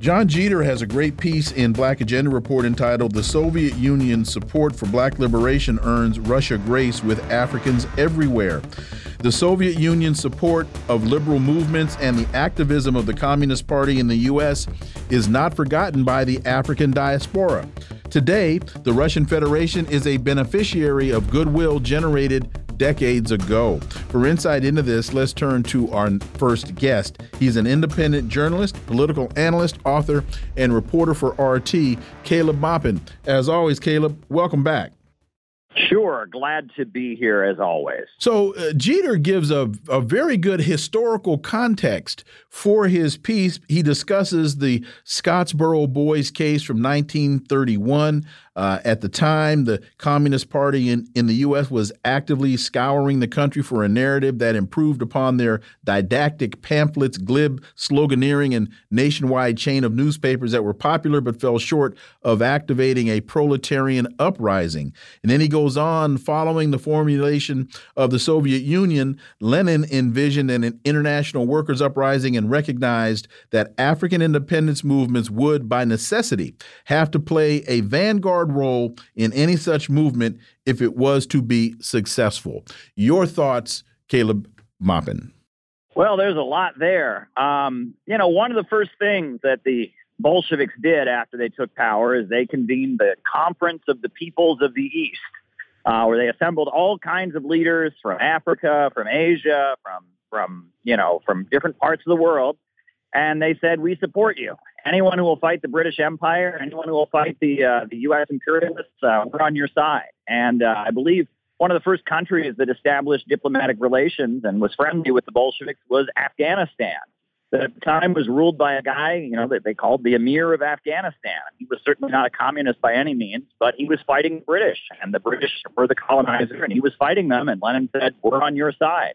John Jeter has a great piece in Black Agenda Report entitled The Soviet Union's Support for Black Liberation Earns Russia Grace with Africans Everywhere. The Soviet Union's support of liberal movements and the activism of the Communist Party in the U.S. is not forgotten by the African diaspora. Today, the Russian Federation is a beneficiary of goodwill generated decades ago. For insight into this, let's turn to our first guest. He's an independent journalist, political analyst, author, and reporter for RT, Caleb Maupin. As always, Caleb, welcome back. Sure, glad to be here as always. So, uh, Jeter gives a, a very good historical context for his piece. He discusses the Scottsboro Boys case from 1931. Uh, at the time, the Communist Party in, in the U.S. was actively scouring the country for a narrative that improved upon their didactic pamphlets, glib sloganeering, and nationwide chain of newspapers that were popular but fell short of activating a proletarian uprising. And then he goes on, following the formulation of the Soviet Union, Lenin envisioned an international workers' uprising and recognized that African independence movements would, by necessity, have to play a vanguard role in any such movement if it was to be successful. Your thoughts, Caleb Maupin? Well, there's a lot there. Um, you know, one of the first things that the Bolsheviks did after they took power is they convened the Conference of the Peoples of the East, uh, where they assembled all kinds of leaders from Africa, from Asia, from from you know from different parts of the world, and they said, "We support you. Anyone who will fight the British Empire, anyone who will fight the uh, the U.S. imperialists, uh, we're on your side." And uh, I believe one of the first countries that established diplomatic relations and was friendly with the Bolsheviks was Afghanistan. That at the time was ruled by a guy, you know, that they called the Emir of Afghanistan. He was certainly not a communist by any means, but he was fighting the British, and the British were the colonizer, and he was fighting them. And Lenin said, "We're on your side."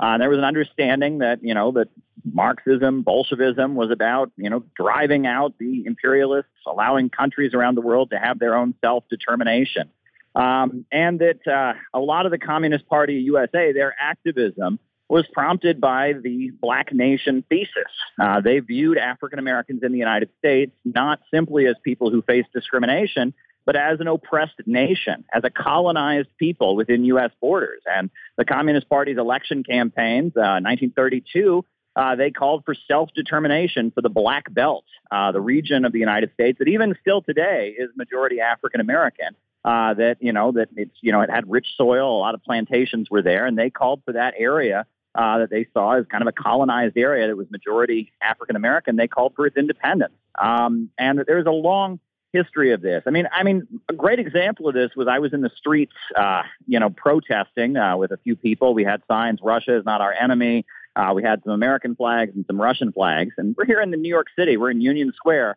Uh, there was an understanding that you know that Marxism, Bolshevism was about you know driving out the imperialists, allowing countries around the world to have their own self determination, um, and that uh, a lot of the Communist Party USA, their activism was prompted by the Black Nation thesis. Uh, they viewed African Americans in the United States not simply as people who faced discrimination, but as an oppressed nation, as a colonized people within U.S. borders. And the Communist Party's election campaigns, uh, 1932, uh, they called for self-determination for the Black Belt, uh, the region of the United States that even still today is majority African American. Uh, that you know that it's you know it had rich soil, a lot of plantations were there, and they called for that area uh, that they saw as kind of a colonized area that was majority African American. They called for its independence, um, and there was a long history of this. I mean, I mean, a great example of this was I was in the streets, uh, you know, protesting uh, with a few people. We had signs, "Russia is not our enemy." Uh, we had some American flags and some Russian flags, and we're here in the New York City. We're in Union Square.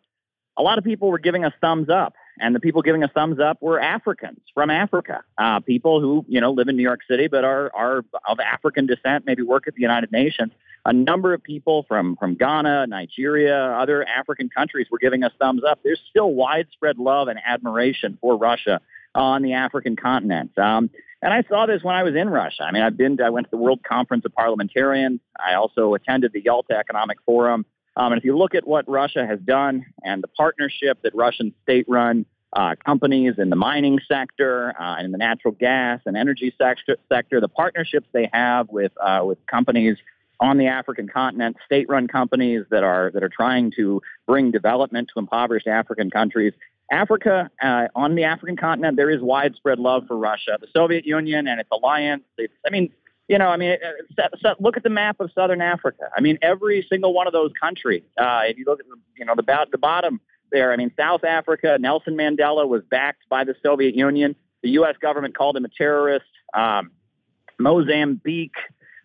A lot of people were giving us thumbs up, and the people giving us thumbs up were Africans from Africa, uh, people who you know live in New York City but are are of African descent, maybe work at the United Nations a number of people from, from Ghana, Nigeria, other African countries were giving us thumbs up. There's still widespread love and admiration for Russia on the African continent. Um, and I saw this when I was in Russia. I mean, I've been, I went to the World Conference of Parliamentarians. I also attended the Yalta Economic Forum. Um, and if you look at what Russia has done and the partnership that Russian state run uh, companies in the mining sector uh, and in the natural gas and energy sector, sector, the partnerships they have with, uh, with companies on the African continent, state-run companies that are that are trying to bring development to impoverished African countries. Africa, uh, on the African continent, there is widespread love for Russia, the Soviet Union, and its alliance. It's, I mean, you know, I mean, uh, look at the map of Southern Africa. I mean, every single one of those countries. Uh, if you look at, the, you know, the, the bottom there, I mean, South Africa, Nelson Mandela was backed by the Soviet Union. The U.S. government called him a terrorist. Um, Mozambique,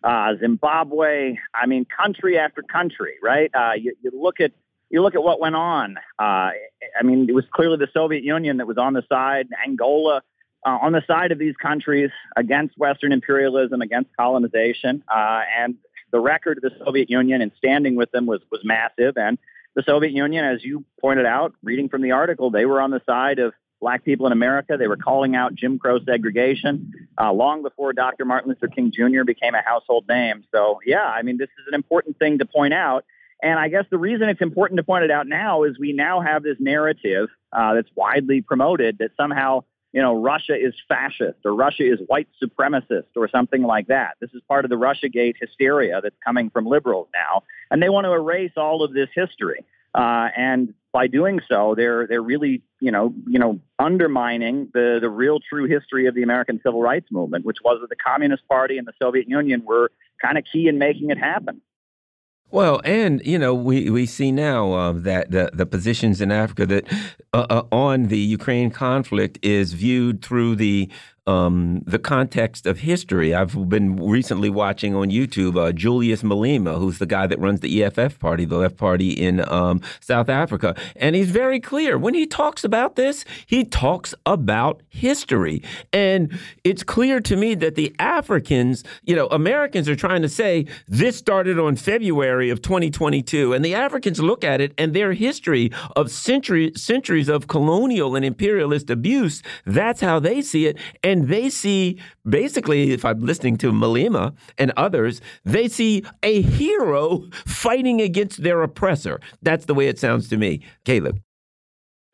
uh, Zimbabwe. I mean, country after country, right? Uh, you, you look at you look at what went on. Uh, I mean, it was clearly the Soviet Union that was on the side, Angola uh, on the side of these countries against Western imperialism, against colonization, uh, and the record of the Soviet Union and standing with them was was massive. And the Soviet Union, as you pointed out, reading from the article, they were on the side of black people in America. They were calling out Jim Crow segregation uh, long before Dr. Martin Luther King Jr. became a household name. So, yeah, I mean, this is an important thing to point out. And I guess the reason it's important to point it out now is we now have this narrative uh, that's widely promoted that somehow, you know, Russia is fascist or Russia is white supremacist or something like that. This is part of the Russiagate hysteria that's coming from liberals now. And they want to erase all of this history. Uh, and by doing so, they're they're really you know you know undermining the the real true history of the American civil rights movement, which was that the Communist Party and the Soviet Union were kind of key in making it happen. Well, and you know, we, we see now uh, that the, the positions in Africa that uh, uh, on the Ukraine conflict is viewed through the um, the context of history. I've been recently watching on YouTube uh, Julius Malema, who's the guy that runs the EFF party, the left party in um, South Africa. And he's very clear. When he talks about this, he talks about history. And it's clear to me that the Africans, you know, Americans are trying to say this started on February of 2022. And the Africans look at it and their history of century, centuries of colonial and imperialist abuse, that's how they see it. And and they see basically, if I'm listening to Malema and others, they see a hero fighting against their oppressor. That's the way it sounds to me. Caleb.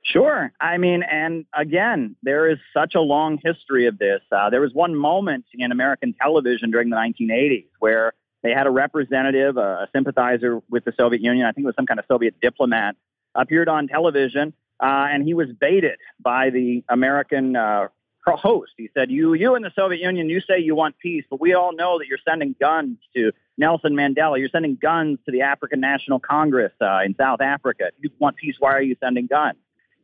Sure. I mean, and again, there is such a long history of this. Uh, there was one moment in American television during the 1980s where they had a representative, a sympathizer with the Soviet Union, I think it was some kind of Soviet diplomat, appeared on television, uh, and he was baited by the American uh, host. He said, "You, you in the Soviet Union, you say you want peace, but we all know that you're sending guns to Nelson Mandela. You're sending guns to the African National Congress uh, in South Africa. If you want peace, why are you sending guns?"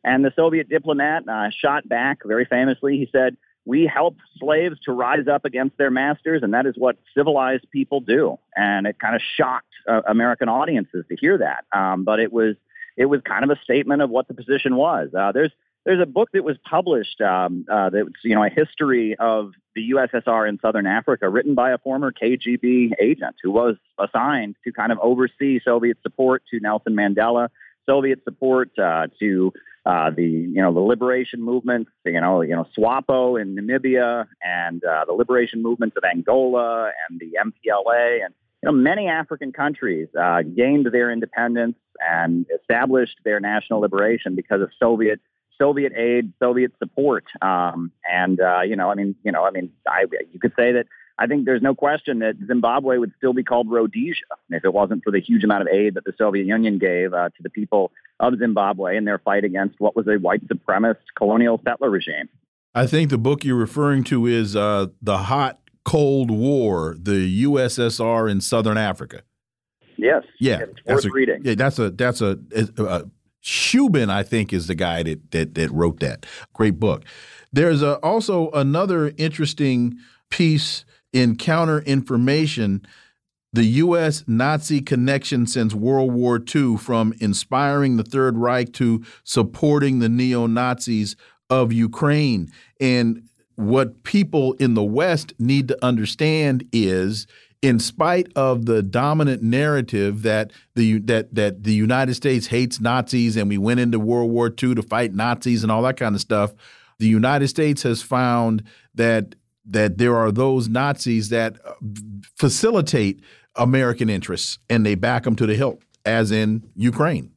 And the Soviet diplomat uh, shot back very famously. He said, "We help slaves to rise up against their masters, and that is what civilized people do." And it kind of shocked uh, American audiences to hear that. Um, but it was it was kind of a statement of what the position was. Uh, there's there's a book that was published um, uh, that's you know a history of the USSR in Southern Africa, written by a former KGB agent who was assigned to kind of oversee Soviet support to Nelson Mandela, Soviet support uh, to uh, the you know the liberation movements, you know you know SWAPO in Namibia, and uh, the liberation movements of Angola and the MPLA, and you know many African countries uh, gained their independence and established their national liberation because of Soviet Soviet aid, Soviet support, um, and uh, you know, I mean, you know, I mean, I, you could say that I think there's no question that Zimbabwe would still be called Rhodesia if it wasn't for the huge amount of aid that the Soviet Union gave uh, to the people of Zimbabwe in their fight against what was a white supremacist colonial settler regime. I think the book you're referring to is uh, the Hot Cold War: The USSR in Southern Africa. Yes. Yeah. It's worth a, reading. Yeah, that's a that's a, a Shubin, I think, is the guy that that, that wrote that. Great book. There's a, also another interesting piece in counter information. The U.S. Nazi connection since World War II, from inspiring the Third Reich to supporting the neo Nazis of Ukraine. And what people in the West need to understand is in spite of the dominant narrative that the that that the United States hates Nazis and we went into World War II to fight Nazis and all that kind of stuff, the United States has found that that there are those Nazis that uh, facilitate American interests and they back them to the hilt, as in Ukraine.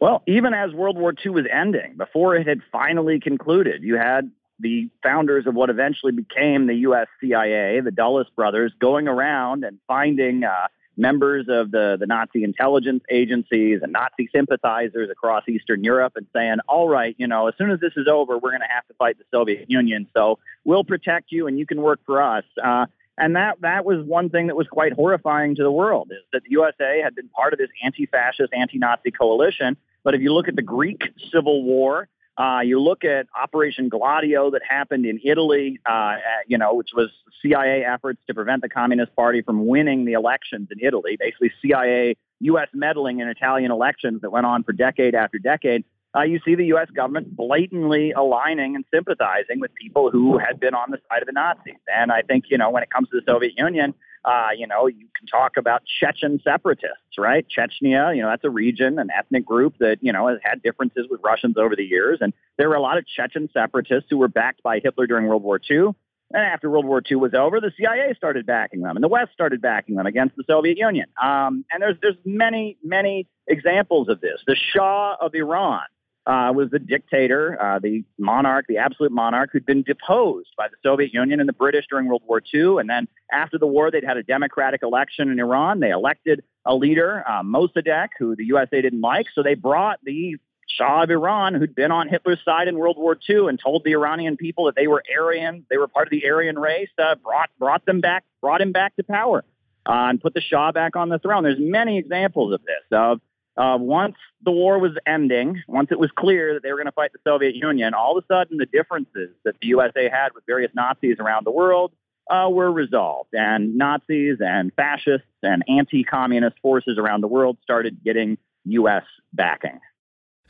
Well, even as World War II was ending, before it had finally concluded, you had the founders of what eventually became the U.S. CIA, the Dulles brothers, going around and finding uh, members of the, the Nazi intelligence agencies and Nazi sympathizers across Eastern Europe and saying, all right, you know, as soon as this is over, we're going to have to fight the Soviet Union. So we'll protect you and you can work for us. Uh, and that, that was one thing that was quite horrifying to the world is that the USA had been part of this anti-fascist, anti-Nazi coalition. But if you look at the Greek Civil War, uh, you look at Operation Gladio that happened in Italy, uh, you know, which was CIA efforts to prevent the Communist Party from winning the elections in Italy. Basically, CIA U.S. meddling in Italian elections that went on for decade after decade, uh, you see the U.S. government blatantly aligning and sympathizing with people who had been on the side of the Nazis. And I think, you know, when it comes to the Soviet Union, uh, you know, you can talk about Chechen separatists, right? Chechnya, you know, that's a region, an ethnic group that, you know, has had differences with Russians over the years. And there were a lot of Chechen separatists who were backed by Hitler during World War II. And after World War II was over, the CIA started backing them, and the West started backing them against the Soviet Union. Um, and there's there's many many examples of this. The Shah of Iran uh, was the dictator, uh, the monarch, the absolute monarch, who'd been deposed by the Soviet Union and the British during World War II. And then after the war, they'd had a democratic election in Iran. They elected a leader, uh, Mossadegh, who the USA didn't like. So they brought the Shah of Iran, who'd been on Hitler's side in World War II and told the Iranian people that they were Aryan, they were part of the Aryan race, uh, brought brought them back, brought him back to power, uh, and put the Shah back on the throne. There's many examples of this of uh, once the war was ending, once it was clear that they were going to fight the Soviet Union, all of a sudden the differences that the USA had with various Nazis around the world uh, were resolved. And Nazis and fascists and anti communist forces around the world started getting U.S. backing.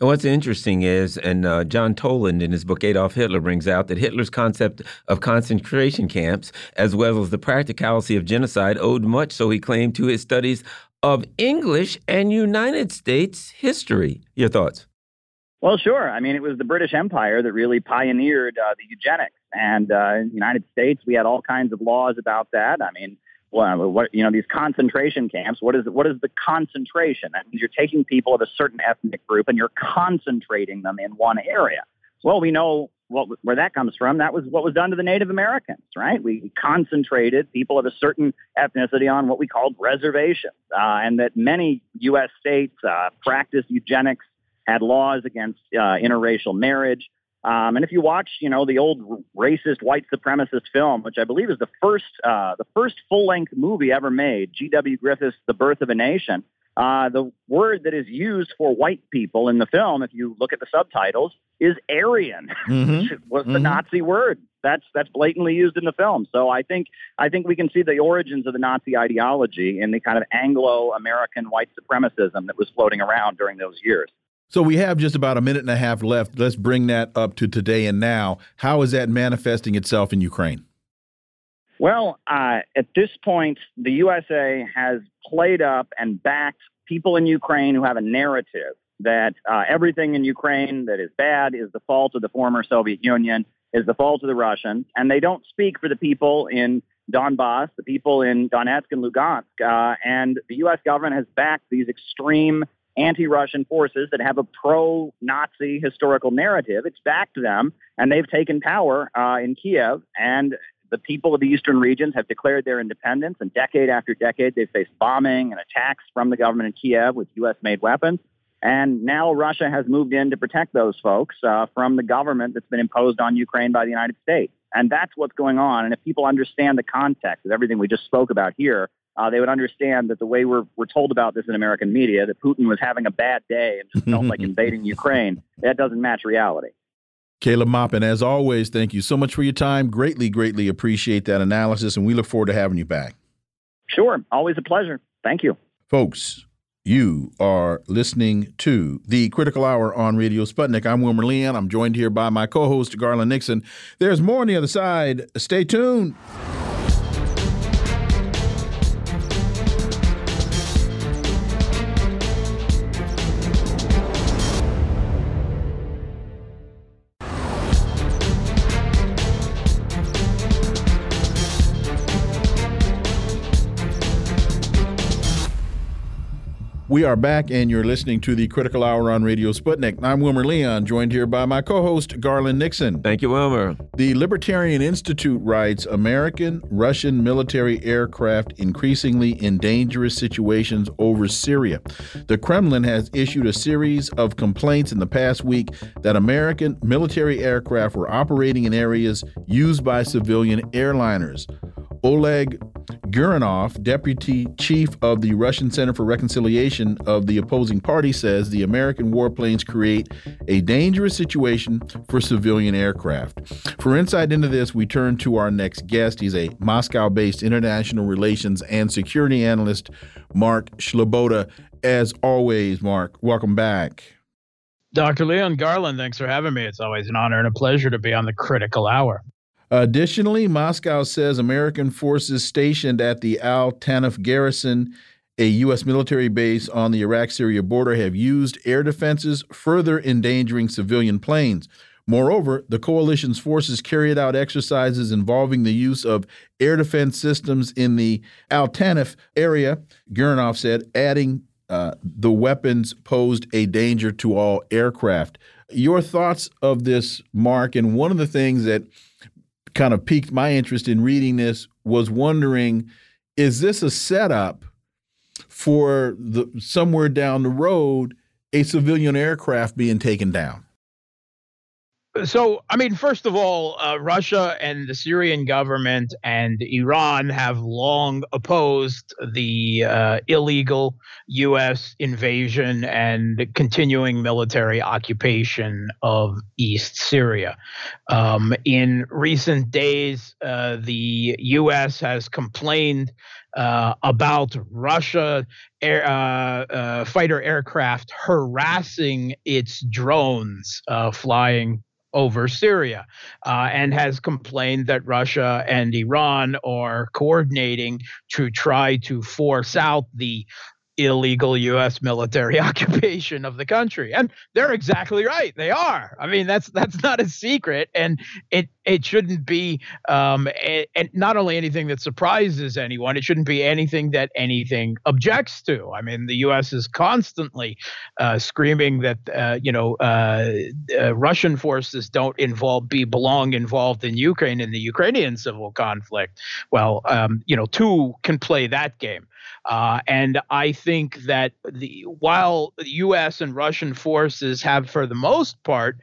And what's interesting is, and uh, John Toland in his book Adolf Hitler brings out that Hitler's concept of concentration camps, as well as the practicality of genocide, owed much, so he claimed, to his studies of English and United States history. Your thoughts? Well, sure. I mean, it was the British Empire that really pioneered uh, the eugenics, and uh, in the United States, we had all kinds of laws about that. I mean, well, what you know, these concentration camps. What is what is the concentration? That means you're taking people of a certain ethnic group and you're concentrating them in one area. Well, we know what, where that comes from. That was what was done to the Native Americans, right? We concentrated people of a certain ethnicity on what we called reservations, uh, and that many U.S. states uh, practiced eugenics, had laws against uh, interracial marriage. Um, and if you watch, you know, the old racist white supremacist film, which I believe is the first, uh, the first full-length movie ever made, D.W. Griffith's *The Birth of a Nation*, uh, the word that is used for white people in the film, if you look at the subtitles, is Aryan, mm-hmm. which was the mm-hmm. Nazi word. That's that's blatantly used in the film. So I think I think we can see the origins of the Nazi ideology in the kind of Anglo-American white supremacism that was floating around during those years. So we have just about a minute and a half left. Let's bring that up to today and now. How is that manifesting itself in Ukraine? Well, uh, at this point, the USA has played up and backed people in Ukraine who have a narrative that uh, everything in Ukraine that is bad is the fault of the former Soviet Union, is the fault of the Russians, and they don't speak for the people in Donbass, the people in Donetsk and Lugansk. Uh, and the U.S. government has backed these extreme anti-Russian forces that have a pro-Nazi historical narrative. It's backed them, and they've taken power uh, in Kiev. And the people of the eastern regions have declared their independence, and decade after decade, they've faced bombing and attacks from the government in Kiev with U.S. made weapons. And now Russia has moved in to protect those folks uh, from the government that's been imposed on Ukraine by the United States. And that's what's going on. And if people understand the context of everything we just spoke about here, uh, they would understand that the way we're, we're told about this in American media, that Putin was having a bad day and just felt like invading Ukraine, that doesn't match reality. Caleb Maupin, as always, thank you so much for your time. Greatly, greatly appreciate that analysis, and we look forward to having you back. Sure. Always a pleasure. Thank you. Folks, you are listening to the Critical Hour on Radio Sputnik. I'm Wilmer Leon. I'm joined here by my co host, Garland Nixon. There's more on the other side. Stay tuned. We are back, and you're listening to the Critical Hour on Radio Sputnik. I'm Wilmer Leon, joined here by my co host, Garland Nixon. Thank you, Wilmer. The Libertarian Institute writes American Russian military aircraft increasingly in dangerous situations over Syria. The Kremlin has issued a series of complaints in the past week that American military aircraft were operating in areas used by civilian airliners. Oleg Gurinov, deputy chief of the Russian Center for Reconciliation of the opposing party, says the American warplanes create a dangerous situation for civilian aircraft. For insight into this, we turn to our next guest. He's a Moscow based international relations and security analyst, Mark Sleboda. as always, Mark. Welcome back. Dr. Leon Garland, thanks for having me. It's always an honor and a pleasure to be on the critical hour. Additionally, Moscow says American forces stationed at the Al Tanf garrison, a U.S. military base on the Iraq Syria border, have used air defenses, further endangering civilian planes. Moreover, the coalition's forces carried out exercises involving the use of air defense systems in the Al Tanf area, Gurinov said, adding uh, the weapons posed a danger to all aircraft. Your thoughts of this, Mark? And one of the things that kind of piqued my interest in reading this was wondering is this a setup for the somewhere down the road a civilian aircraft being taken down? So, I mean, first of all, uh, Russia and the Syrian government and Iran have long opposed the uh, illegal U.S. invasion and continuing military occupation of East Syria. Um, in recent days, uh, the U.S. has complained uh, about Russia air, uh, uh, fighter aircraft harassing its drones uh, flying over Syria uh, and has complained that Russia and Iran are coordinating to try to force out the illegal U.S. military occupation of the country, and they're exactly right. They are. I mean, that's that's not a secret, and it it shouldn't be um, and not only anything that surprises anyone. It shouldn't be anything that anything objects to. I mean, the U.S. is constantly uh, screaming that uh, you know uh, uh, Russian forces don't involve be belong involved in Ukraine in the Ukrainian civil conflict. Well, um, you know, two can play that game. Uh, and I think that the while U.S. and Russian forces have, for the most part,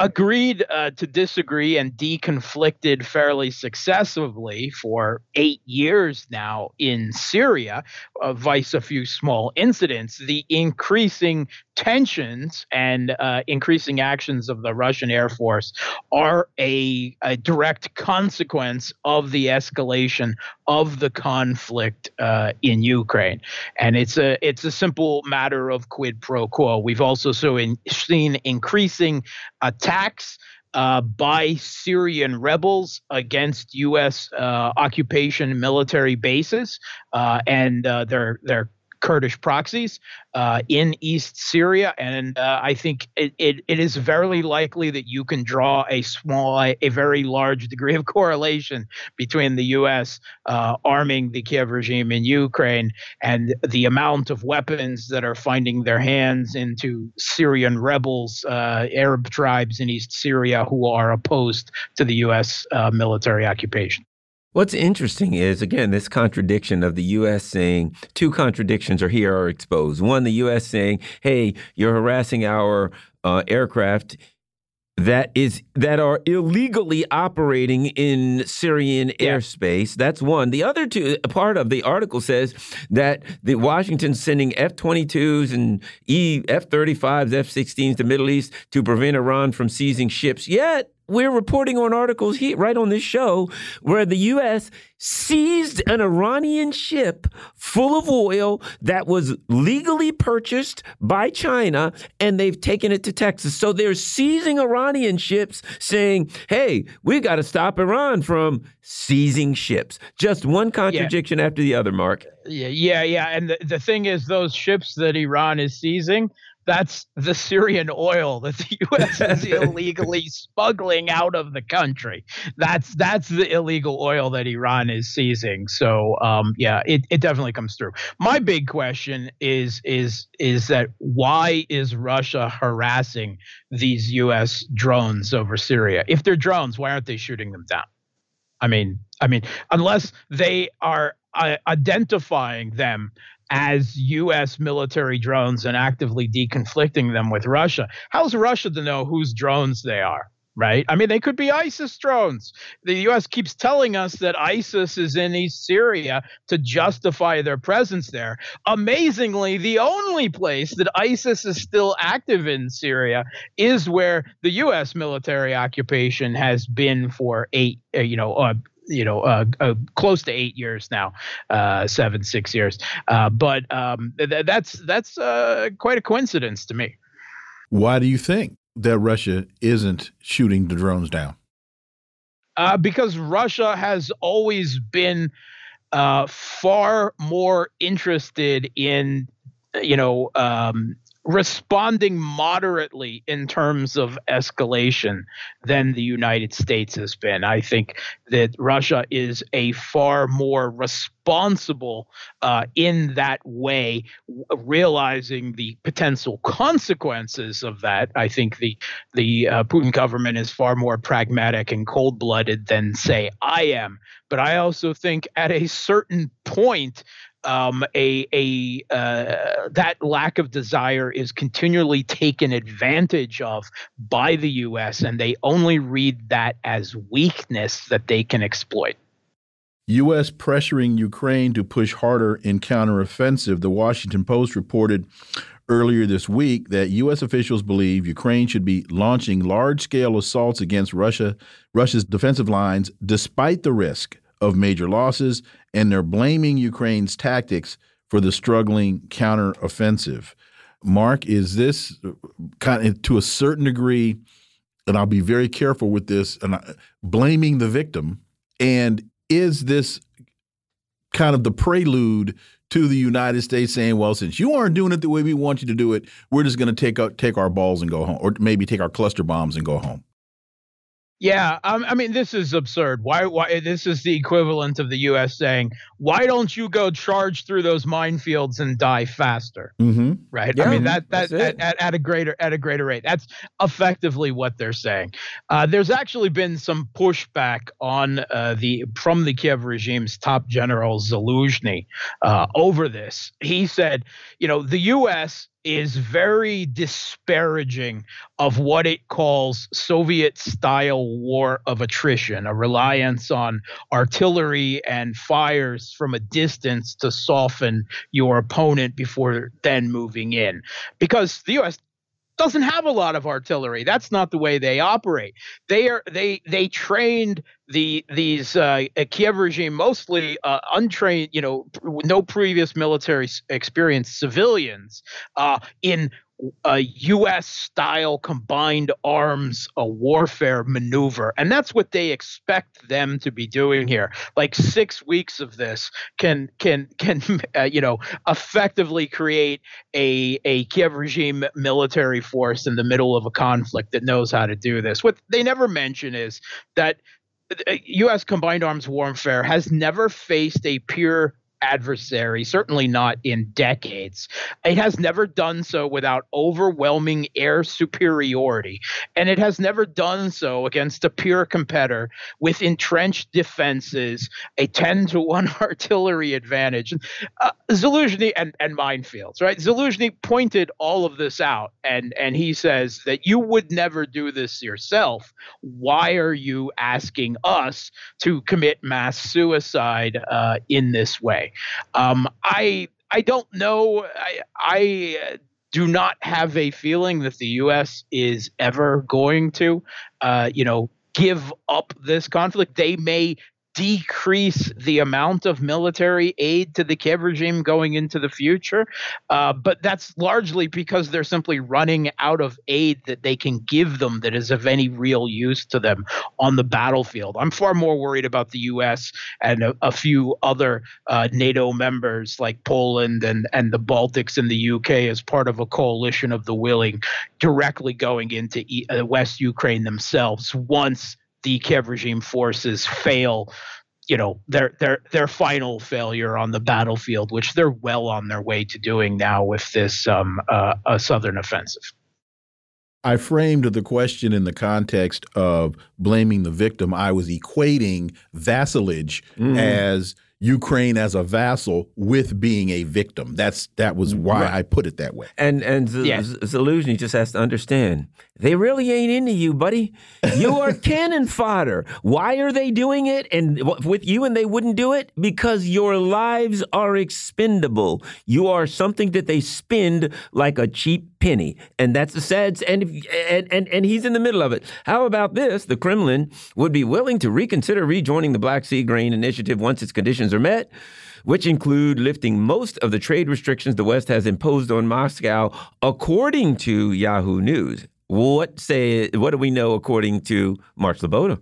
agreed uh, to disagree and deconflicted fairly successively for eight years now in Syria, uh, vice a few small incidents. The increasing tensions and uh, increasing actions of the Russian Air Force are a, a, direct consequence of the escalation of the conflict uh, in Ukraine, and it's a it's a simple matter of quid pro quo. We've also so in, seen increasing attacks. Uh, by Syrian rebels against U.S. Uh, occupation military bases, uh, and uh, their their Kurdish proxies uh, in East Syria, and uh, I think it, it, it is very likely that you can draw a small, a very large degree of correlation between the U.S. Uh, arming the Kiev regime in Ukraine and the amount of weapons that are finding their hands into Syrian rebels, uh, Arab tribes in East Syria who are opposed to the U.S. Uh, military occupation. What's interesting is, again, this contradiction of the U.S. saying two contradictions are here are exposed. One, the U.S. saying, hey, you're harassing our uh, aircraft that is that are illegally operating in Syrian yeah. airspace. That's one. The other two part of the article says that the Washington's sending F-22s and E F-35s, F-16s to Middle East to prevent Iran from seizing ships. Yet we're reporting on articles here, right on this show where the U.S. seized an Iranian ship full of oil that was legally purchased by China and they've taken it to Texas. So they're seizing Iranian ships, saying, hey, we've got to stop Iran from seizing ships. Just one contradiction yeah. after the other, Mark. Yeah, yeah, yeah. And the, the thing is, those ships that Iran is seizing, that's the Syrian oil that the U.S. is illegally smuggling out of the country. That's that's the illegal oil that Iran is seizing. So um, yeah, it, it definitely comes through. My big question is is is that why is Russia harassing these U.S. drones over Syria? If they're drones, why aren't they shooting them down? I mean, I mean, unless they are uh, identifying them as U.S. military drones and actively deconflicting them with Russia. How's Russia to know whose drones they are? Right? I mean, they could be ISIS drones. The U.S. keeps telling us that ISIS is in East Syria to justify their presence there. Amazingly, the only place that ISIS is still active in Syria is where the U.S. military occupation has been for eight, uh, you know, uh, you know, uh, uh, close to eight years now, uh, seven, six years. Uh, but um, th that's that's uh, quite a coincidence to me. Why do you think that Russia isn't shooting the drones down? Uh, because Russia has always been uh, far more interested in, you know, um, responding moderately in terms of escalation than the United States has been. I think that Russia is a far more responsible uh, in that way, realizing the potential consequences of that. I think the the uh, Putin government is far more pragmatic and cold blooded than say I am. But I also think at a certain point um, a a uh, that lack of desire is continually taken advantage of by the U.S. and they only read that as weakness that they can exploit. U.S. pressuring Ukraine to push harder in counteroffensive. The Washington Post reported earlier this week that U.S. officials believe Ukraine should be launching large-scale assaults against Russia, Russia's defensive lines, despite the risk of major losses, and they're blaming Ukraine's tactics for the struggling counteroffensive. Mark, is this uh, kind of to a certain degree, and I'll be very careful with this, and I, blaming the victim, and is this kind of the prelude to the United States saying, "Well, since you aren't doing it the way we want you to do it, we're just going to take out, take our balls and go home, or maybe take our cluster bombs and go home." Yeah, um, I mean, this is absurd. Why? Why? This is the equivalent of the U.S. saying, "Why don't you go charge through those minefields and die faster?" Mm-hmm. Right. Yeah, I mean that that at, at, at, a greater at a greater rate. That's effectively what they're saying. Uh, there's actually been some pushback on uh, the from the Kiev regime's top general Zaluzhny uh, over this. He said, you know, the U.S is very disparaging of what it calls Soviet style war of attrition, a reliance on artillery and fires from a distance to soften your opponent before then moving in. Because the US doesn't have a lot of artillery. That's not the way they operate. They are they they trained the these uh, Kiev regime mostly uh, untrained, you know, no previous military experience civilians uh, in a U.S. style combined arms a warfare maneuver, and that's what they expect them to be doing here. Like six weeks of this can can can uh, you know effectively create a a Kiev regime military force in the middle of a conflict that knows how to do this. What they never mention is that U.S. Uh, combined arms warfare has never faced a pure adversary, certainly not in decades. It has never done so without overwhelming air superiority, and it has never done so against a pure competitor with entrenched defenses, a 10 to 1 artillery advantage. Uh, Zaluzhny and, and minefields, right? Zaluzhny pointed all of this out, and, and he says that you would never do this yourself. Why are you asking us to commit mass suicide uh, in this way? Um, I I don't know. I, I do not have a feeling that the U.S. is ever going to, uh, you know, give up this conflict. They may decrease the amount of military aid to the Kiev regime going into the future. Uh, but that's largely because they're simply running out of aid that they can give them that is of any real use to them on the battlefield. I'm far more worried about the U.S. and a, a few other uh, NATO members like Poland and, and the Baltics and the U.K. as part of a coalition of the willing directly going into e- uh, West Ukraine themselves once the Kiev regime forces fail you know their their their final failure on the battlefield, which they're well on their way to doing now with this um, uh, a southern offensive. I framed the question in the context of blaming the victim. I was equating vassalage mm. as Ukraine as a vassal with being a victim. That's that was mm, why right. I put it that way. And and Z yeah. Zaluzhny just has to understand they really ain't into you, buddy. You are cannon fodder. Why are they doing it and with you and they wouldn't do it? Because your lives are expendable. You are something that they spend like a cheap penny. And that's the sad and and and, and he's in the middle of it. How about this? The Kremlin would be willing to reconsider rejoining the Black Sea Grain Initiative once its conditions are met which include lifting most of the trade restrictions the West has imposed on Moscow, according to Yahoo News. What say? What do we know according to Mark Sleboda?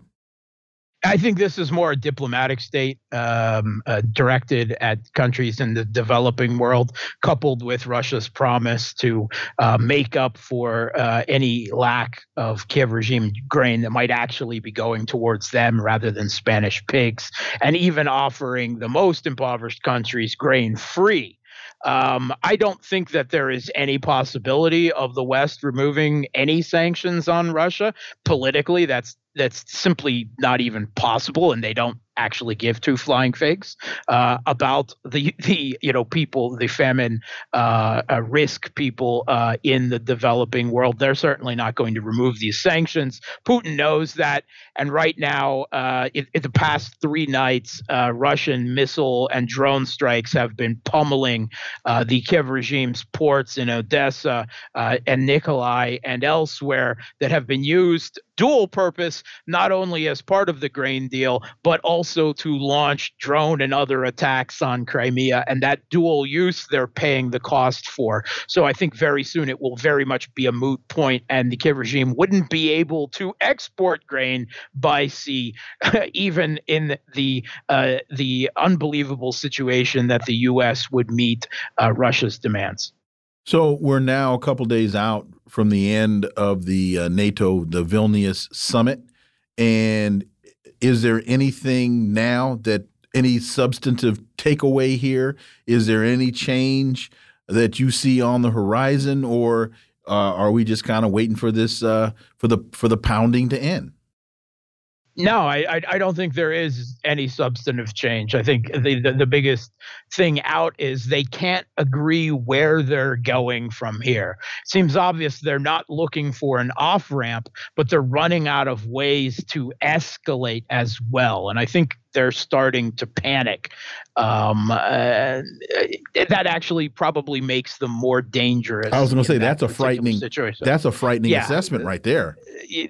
I think this is more a diplomatic state um, uh, directed at countries in the developing world, coupled with Russia's promise to uh, make up for uh, any lack of Kiev regime grain that might actually be going towards them rather than Spanish pigs, and even offering the most impoverished countries grain free um, I don't think that there is any possibility of the West removing any sanctions on Russia. Politically, that's that's simply not even possible, and they don't actually give two flying figs uh, about the the you know people the famine uh, uh, risk people uh, in the developing world. They're certainly not going to remove these sanctions. Putin knows that, and right now, uh, in, in, the past three nights, uh, Russian missile and drone strikes have been pummeling the Kiev regime's ports in Odessa and Nikolai and elsewhere that have been used dual purpose, not only as part of the grain deal, but also to launch drone and other attacks on Crimea. And that dual use they're paying the cost for. So I think very soon it will very much be a moot point, and the Kiev regime wouldn't be able to export grain by sea, even in the uh, the unbelievable situation that the U.S. would meet uh, Russia's demands. So we're now a couple days out from the end of the uh, NATO, the Vilnius summit. And is there anything now that any substantive takeaway here? Is there any change that you see on the horizon, or uh, are we just kind of waiting for this uh, for the for the pounding to end? No, I, I don't think there is any substantive change. I think the, the, the biggest thing out is they can't agree where they're going from here. It seems obvious they're not looking for an off ramp, but they're running out of ways to escalate as well. And I think they're starting to panic. Um, uh, that actually probably makes them more dangerous. I was going to say that that's a frightening situation. That's a frightening yeah, assessment right there.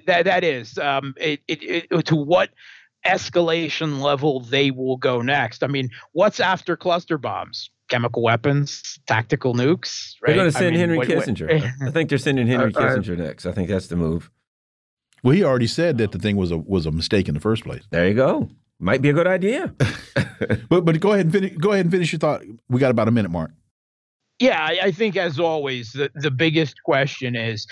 That that is. Um, it, it, it, to what escalation level they will go next? I mean, what's after cluster bombs? Chemical weapons, tactical nukes. Right? They're going to send I mean, Henry what, Kissinger. What, I think they're sending Henry uh, Kissinger next. I think that's the move. Well, he already said that the thing was a was a mistake in the first place. There you go. Might be a good idea. but but go ahead and finish, go ahead and finish your thought. We got about a minute, Mark. Yeah, I, I think as always, the, the biggest question is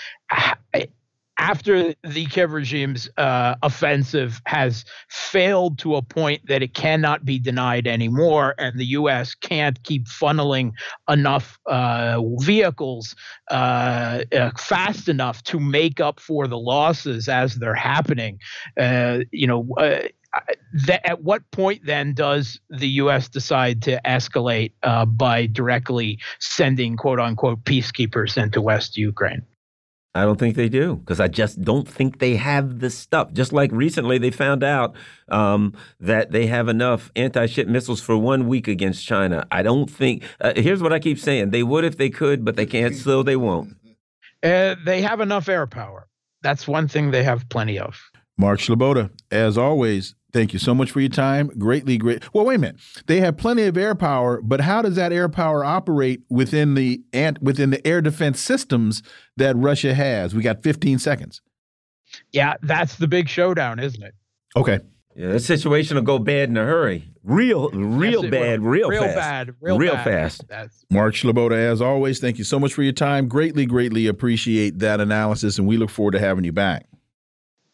after the Kiev regime's uh, offensive has failed to a point that it cannot be denied anymore, and the U.S. can't keep funneling enough uh, vehicles uh, uh, fast enough to make up for the losses as they're happening. Uh, you know, uh, that, at what point then does the U.S. decide to escalate uh, by directly sending "quote unquote" peacekeepers into West Ukraine? I don't think they do because I just don't think they have the stuff. Just like recently, they found out um, that they have enough anti-ship missiles for one week against China. I don't think. Uh, here's what I keep saying: they would if they could, but they can't, so they won't. Uh, they have enough air power. That's one thing they have plenty of. Mark Sleboda, as always, Thank you so much for your time. Greatly, great. Well, wait a minute. They have plenty of air power, but how does that air power operate within the ant within the air defense systems that Russia has? We got 15 seconds. Yeah, that's the big showdown, isn't it? Okay. Yeah, the situation will go bad in a hurry. Real, real yes, bad, real, real fast. bad, real, real bad. fast. That's Mark Sleboda, as always, thank you so much for your time. Greatly, greatly appreciate that analysis, and we look forward to having you back.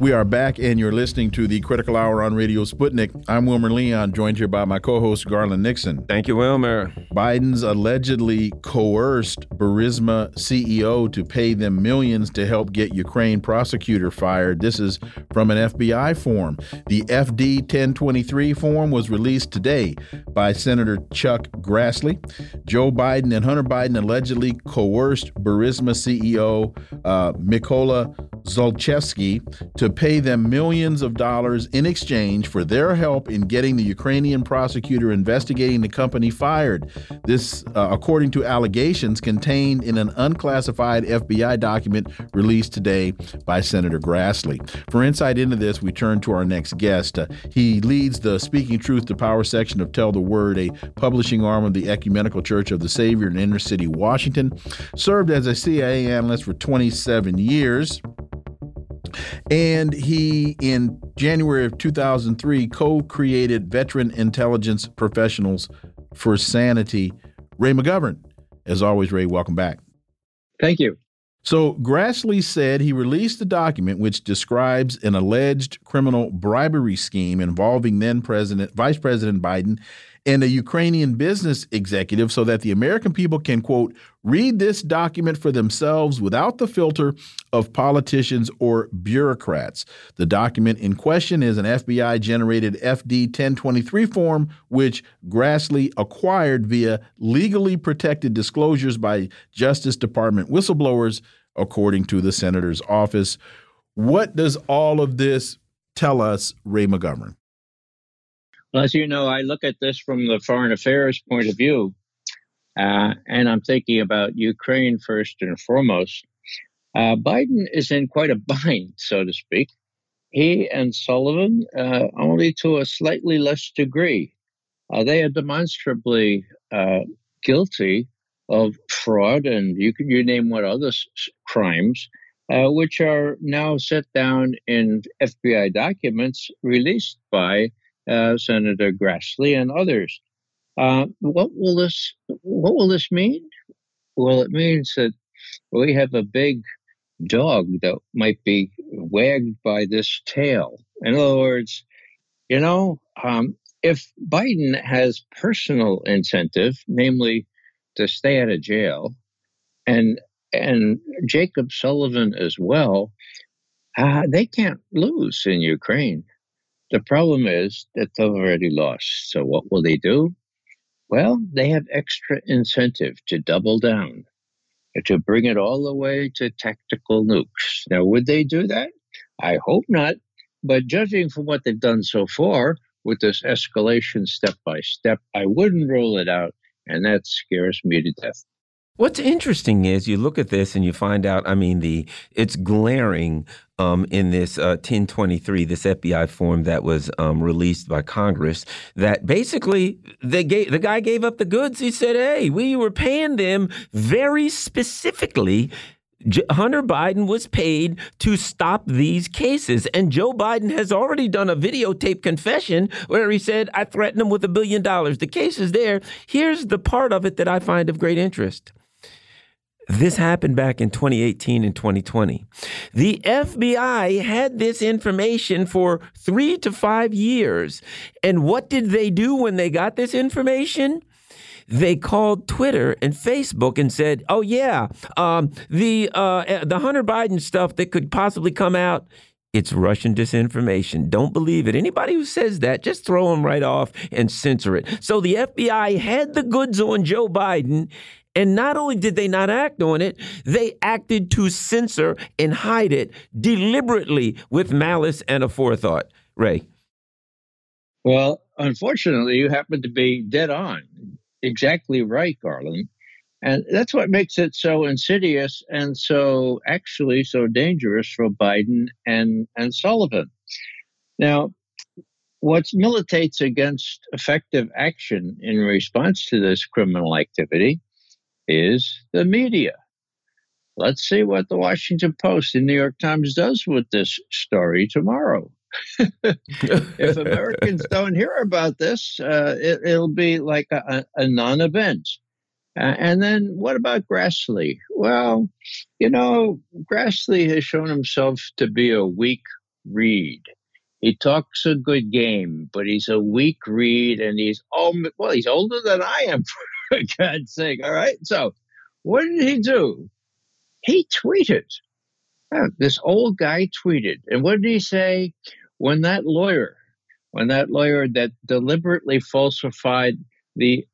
We are back, and you're listening to the Critical Hour on Radio Sputnik. I'm Wilmer Leon, joined here by my co host, Garland Nixon. Thank you, Wilmer. Biden's allegedly coerced Burisma CEO to pay them millions to help get Ukraine prosecutor fired. This is from an FBI form. The FD 1023 form was released today by Senator Chuck Grassley. Joe Biden and Hunter Biden allegedly coerced Burisma CEO uh, Mykola Zlochevsky to pay them millions of dollars in exchange for their help in getting the Ukrainian prosecutor investigating the company fired. This, uh, according to allegations contained in an unclassified FBI document released today by Senator Grassley. For insight into this, we turn to our next guest. Uh, he leads the Speaking Truth to Power section of Tell the Word, a publishing arm of the Ecumenical Church of the Savior in inner city Washington. Served as a CIA analyst for 27 years. And he, in January of 2003, co created Veteran Intelligence Professionals for Sanity. Ray McGovern. As always, Ray, welcome back. Thank you. So Grassley said he released a document which describes an alleged criminal bribery scheme involving then President Vice President Biden and a Ukrainian business executive so that the American people can, quote, read this document for themselves without the filter of politicians or bureaucrats. The document in question is an FBI generated FD 1023 form, which Grassley acquired via legally protected disclosures by Justice Department whistleblowers, according to the senator's office. What does all of this tell us, Ray McGovern? As you know, I look at this from the foreign affairs point of view, uh, and I'm thinking about Ukraine first and foremost. Uh, Biden is in quite a bind, so to speak. He and Sullivan, uh, only to a slightly less degree. Uh, they are demonstrably uh, guilty of fraud, and you can you name what other s- crimes, uh, which are now set down in FBI documents released by uh, Senator Grassley and others. Uh, what will this What will this mean? Well, it means that we have a big dog that might be wagged by this tail. In other words, you know, um, if Biden has personal incentive, namely to stay out of jail, and and Jacob Sullivan as well, uh, they can't lose in Ukraine. The problem is that they've already lost. So what will they do? Well, they have extra incentive to double down, to bring it all the way to tactical nukes. Now, would they do that? I hope not. But judging from what they've done so far with this escalation step by step, I wouldn't rule it out. And that scares me to death. What's interesting is you look at this and you find out. I mean, the it's glaring um, in this uh, 1023, this FBI form that was um, released by Congress, that basically they gave the guy gave up the goods. He said, "Hey, we were paying them very specifically." Hunter Biden was paid to stop these cases. And Joe Biden has already done a videotape confession where he said, I threatened him with a billion dollars. The case is there. Here's the part of it that I find of great interest. This happened back in 2018 and 2020. The FBI had this information for three to five years. And what did they do when they got this information? They called Twitter and Facebook and said, "Oh yeah, um, the uh, the Hunter Biden stuff that could possibly come out, it's Russian disinformation. Don't believe it. Anybody who says that, just throw them right off and censor it. So the FBI had the goods on Joe Biden, and not only did they not act on it, they acted to censor and hide it deliberately with malice and aforethought. forethought. Ray. Well, unfortunately, you happen to be dead on. Exactly right, Garland. And that's what makes it so insidious and so actually so dangerous for Biden and, and Sullivan. Now, what militates against effective action in response to this criminal activity is the media. Let's see what the Washington Post and New York Times does with this story tomorrow. if Americans don't hear about this, uh, it, will be like a, a non event. Uh, and then what about Grassley? Well, you know, Grassley has shown himself to be a weak reed. He talks a good game, but he's a weak reed, and he's oh well, he's older than I am, God's sake. All right. So, what did he do? He tweeted. this old guy tweeted, and what did he say? When that lawyer, when that lawyer that deliberately falsified the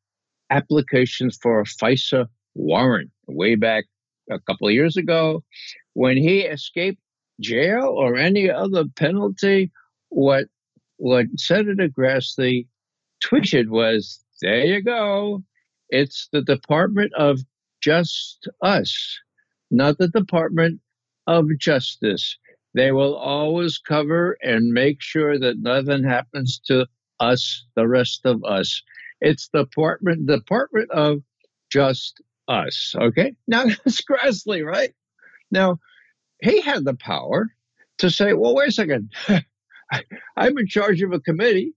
applications for a FISA warrant way back a couple of years ago, when he escaped jail or any other penalty, what what Senator Grassley tweeted was, "There you go. It's the Department of Just Us, not the Department of Justice. They will always cover and make sure that nothing happens to us, the rest of us. It's the Department Department of Just Us. Okay, now that's Grassley, right? Now he had the power to say, "Well, wait a second. I'm in charge of a committee,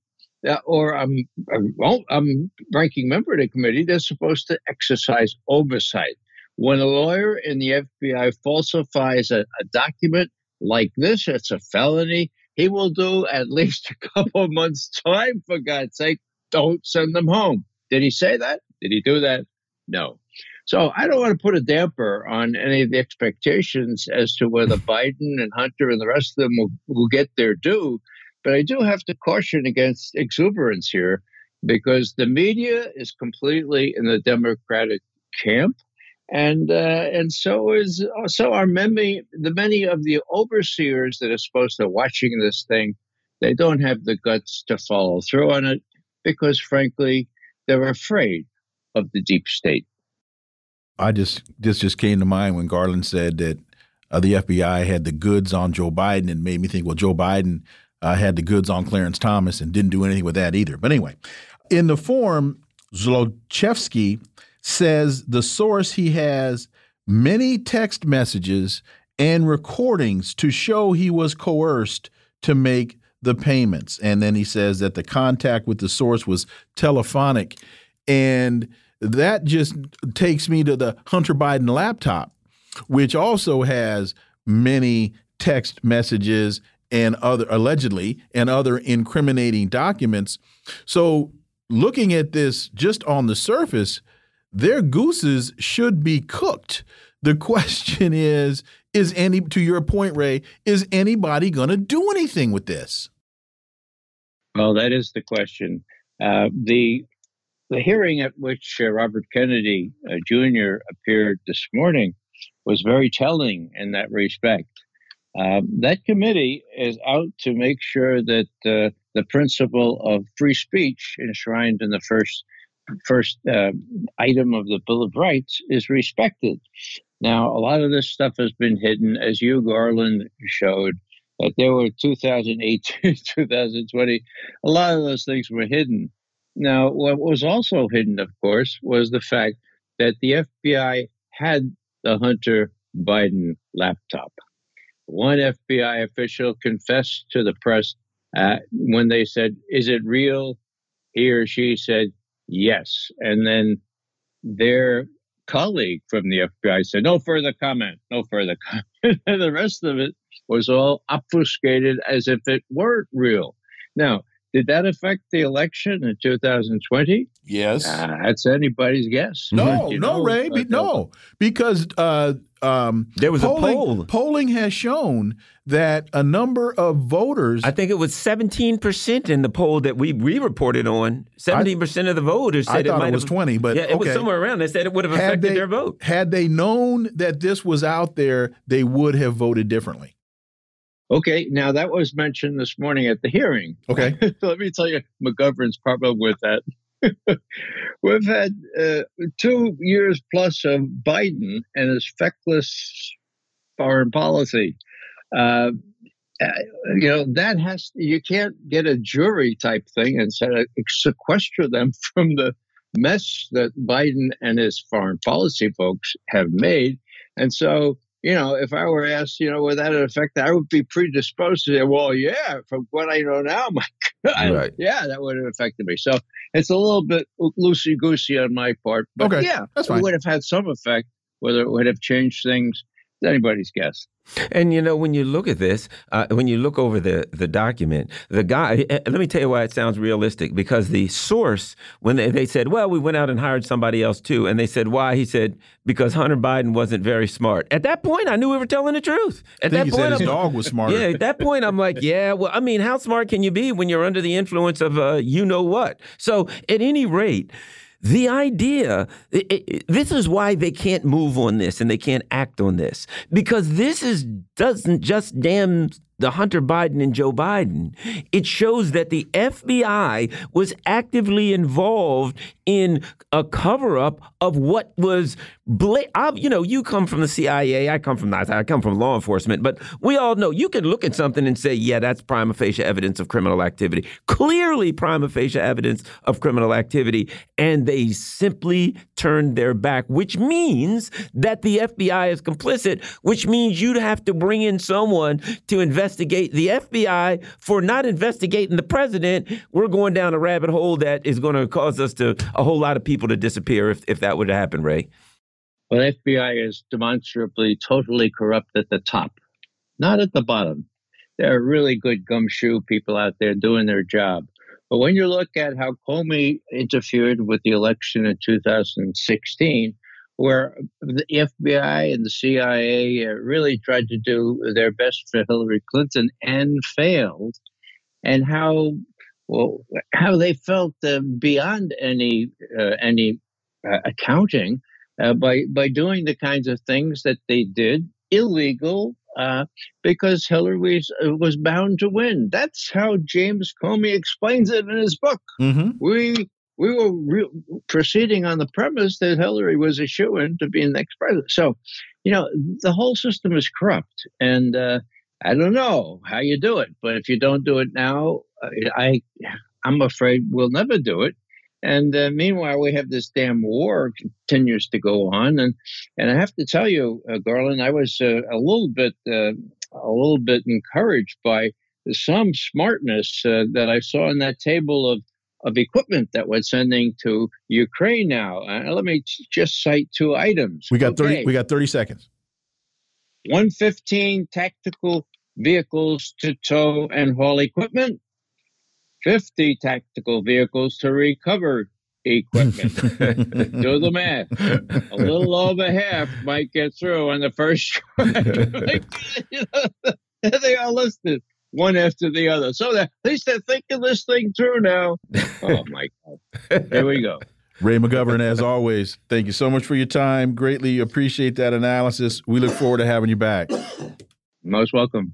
Uh, or I'm, I'm, I'm ranking member of the committee that's supposed to exercise oversight. When a lawyer in the FBI falsifies a, a document like this, it's a felony. He will do at least a couple of months' time, for God's sake. Don't send them home. Did he say that? Did he do that? No. So I don't want to put a damper on any of the expectations as to whether Biden and Hunter and the rest of them will, will get their due. But I do have to caution against exuberance here because the media is completely in the Democratic camp. And uh, and so is so are many the many of the overseers that are supposed to watching this thing. They don't have the guts to follow through on it because, frankly, they're afraid of the deep state. I just this just came to mind when Garland said that uh, the FBI had the goods on Joe Biden and made me think, well, Joe Biden uh, had the goods on Clarence Thomas and didn't do anything with that either. But anyway, in the form, Zlochevsky says the source he has many text messages and recordings to show he was coerced to make the payments. And then he says that the contact with the source was telephonic. And that just takes me to the Hunter Biden laptop, which also has many text messages and other allegedly and other incriminating documents. So, looking at this just on the surface, their gooses should be cooked. The question is is any to your point Ray, is anybody going to do anything with this? Well, that is the question. Uh, the the hearing at which uh, Robert Kennedy uh, Jr. appeared this morning was very telling in that respect. Uh, that committee is out to make sure that uh, the principle of free speech enshrined in the first first uh, item of the Bill of Rights is respected. Now, a lot of this stuff has been hidden, as you, Garland, showed. That there were 2018, 2020, a lot of those things were hidden. Now, what was also hidden, of course, was the fact that the FBI had the Hunter Biden laptop. One FBI official confessed to the press uh, when they said, Is it real? He or she said, Yes. And then their colleague from the FBI said, No further comment, no further comment. and the rest of it was all obfuscated as if it weren't real. Now, did that affect the election in 2020? Yes. Uh, that's anybody's guess. No, no, know, Ray, be, no, because uh, um, there was polling, a poll. Polling has shown that a number of voters. I think it was 17% in the poll that we we reported on. 17% of the voters said I it might it was have, 20, but yeah, it okay. was somewhere around. They said it would have affected they, their vote. Had they known that this was out there, they would have voted differently. Okay, now that was mentioned this morning at the hearing. Okay. Let me tell you McGovern's problem with that. We've had uh, two years plus of Biden and his feckless foreign policy. Uh, uh, you know that has you can't get a jury type thing and set sequester them from the mess that Biden and his foreign policy folks have made, and so you know, if I were asked, you know, would that affect I would be predisposed to say, well, yeah, from what I know now, my God, right. yeah, that would have affected me. So it's a little bit loosey goosey on my part. But okay, yeah, that's fine. it would have had some effect, whether it would have changed things. Anybody's guess. And you know, when you look at this, uh, when you look over the the document, the guy. Eh, let me tell you why it sounds realistic. Because the source, when they, they said, "Well, we went out and hired somebody else too," and they said, "Why?" He said, "Because Hunter Biden wasn't very smart." At that point, I knew we were telling the truth. At that point, his I'm, dog was smart. Yeah, at that point, I'm like, yeah. Well, I mean, how smart can you be when you're under the influence of uh, you know what? So, at any rate the idea, it, it, this is why they can't move on this and they can't act on this because this is doesn't just damn the Hunter Biden and Joe Biden. It shows that the FBI was actively involved in a cover up of what was, bla- I, you know, you come from the CIA, I come from that, I come from law enforcement, but we all know you can look at something and say, yeah, that's prima facie evidence of criminal activity. Clearly, prima facie evidence of criminal activity. And they simply turned their back, which means that the FBI is complicit, which means you'd have to bring in someone to investigate the FBI for not investigating the president. We're going down a rabbit hole that is going to cause us to a whole lot of people to disappear if, if that would happen, Ray. Well, FBI is demonstrably totally corrupt at the top, not at the bottom. There are really good gumshoe people out there doing their job. But when you look at how Comey interfered with the election in 2016, where the FBI and the CIA uh, really tried to do their best for Hillary Clinton and failed, and how well how they felt uh, beyond any uh, any accounting uh, by by doing the kinds of things that they did illegal uh, because Hillary was, uh, was bound to win. That's how James Comey explains it in his book. Mm-hmm. We we were re- proceeding on the premise that Hillary was a shoe in to be the next president. So, you know, the whole system is corrupt, and uh, I don't know how you do it, but if you don't do it now, I I'm afraid we'll never do it. And uh, meanwhile, we have this damn war continues to go on, and and I have to tell you, uh, Garland, I was uh, a little bit uh, a little bit encouraged by some smartness uh, that I saw in that table of of equipment that we're sending to Ukraine now. Uh, let me just cite two items. We got okay. thirty. We got thirty seconds. One fifteen tactical vehicles to tow and haul equipment. 50 tactical vehicles to recover equipment. Do the math. A little over half might get through on the first try. they are listed one after the other. So at least they're thinking this thing through now. Oh my God. Here we go. Ray McGovern, as always, thank you so much for your time. Greatly appreciate that analysis. We look forward to having you back. Most welcome.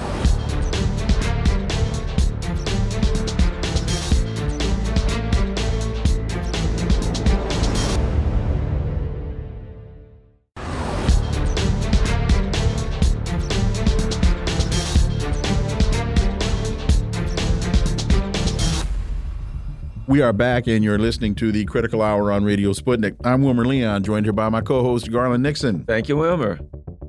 We are back, and you're listening to the Critical Hour on Radio Sputnik. I'm Wilmer Leon, joined here by my co host, Garland Nixon. Thank you, Wilmer.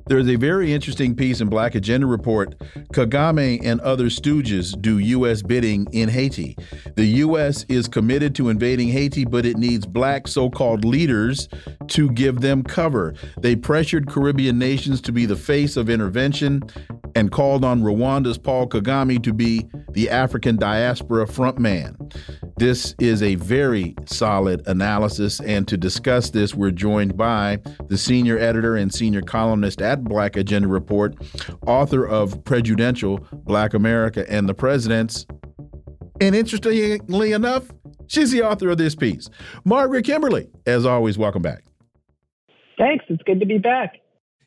There's a very interesting piece in Black Agenda Report. Kagame and other stooges do U.S. bidding in Haiti. The U.S. is committed to invading Haiti, but it needs black so called leaders to give them cover. They pressured Caribbean nations to be the face of intervention and called on Rwanda's Paul Kagame to be the African diaspora frontman. This is a very solid analysis, and to discuss this, we're joined by the senior editor and senior columnist at Black Agenda Report, author of Prejudential Black America and the Presidents. And interestingly enough, she's the author of this piece. Margaret Kimberley, as always, welcome back. Thanks. It's good to be back.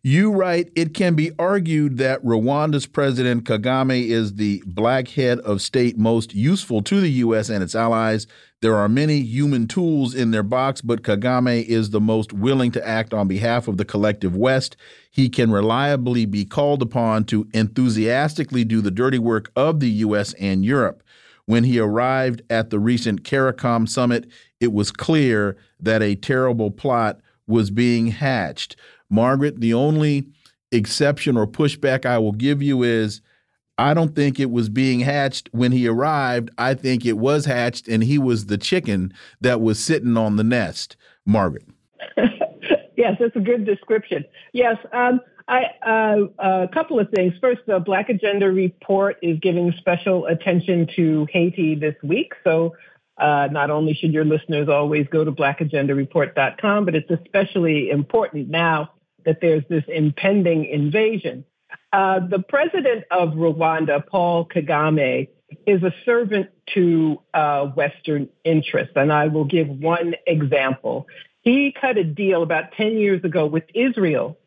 You write, it can be argued that Rwanda's President Kagame is the black head of state most useful to the U.S. and its allies. There are many human tools in their box, but Kagame is the most willing to act on behalf of the collective West. He can reliably be called upon to enthusiastically do the dirty work of the U.S. and Europe. When he arrived at the recent CARICOM summit, it was clear that a terrible plot was being hatched. Margaret, the only exception or pushback I will give you is I don't think it was being hatched when he arrived. I think it was hatched and he was the chicken that was sitting on the nest. Margaret. yes, that's a good description. Yes, um, I, uh, a couple of things. First, the Black Agenda report is giving special attention to Haiti this week. So uh, not only should your listeners always go to blackagendareport.com, but it's especially important now that there's this impending invasion. Uh, the president of Rwanda, Paul Kagame, is a servant to uh, Western interests. And I will give one example. He cut a deal about 10 years ago with Israel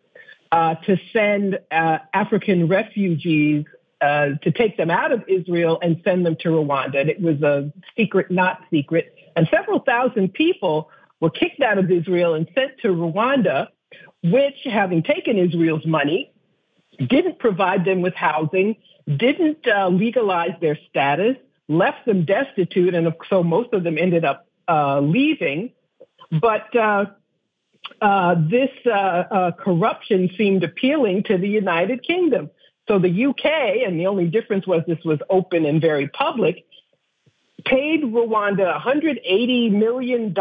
uh, to send uh, African refugees uh, to take them out of Israel and send them to Rwanda. And it was a secret, not secret. And several thousand people were kicked out of Israel and sent to Rwanda, which, having taken Israel's money, didn't provide them with housing, didn't uh, legalize their status, left them destitute, and so most of them ended up uh, leaving. But uh, uh this uh, uh, corruption seemed appealing to the United Kingdom. So the UK, and the only difference was this was open and very public, paid Rwanda $180 million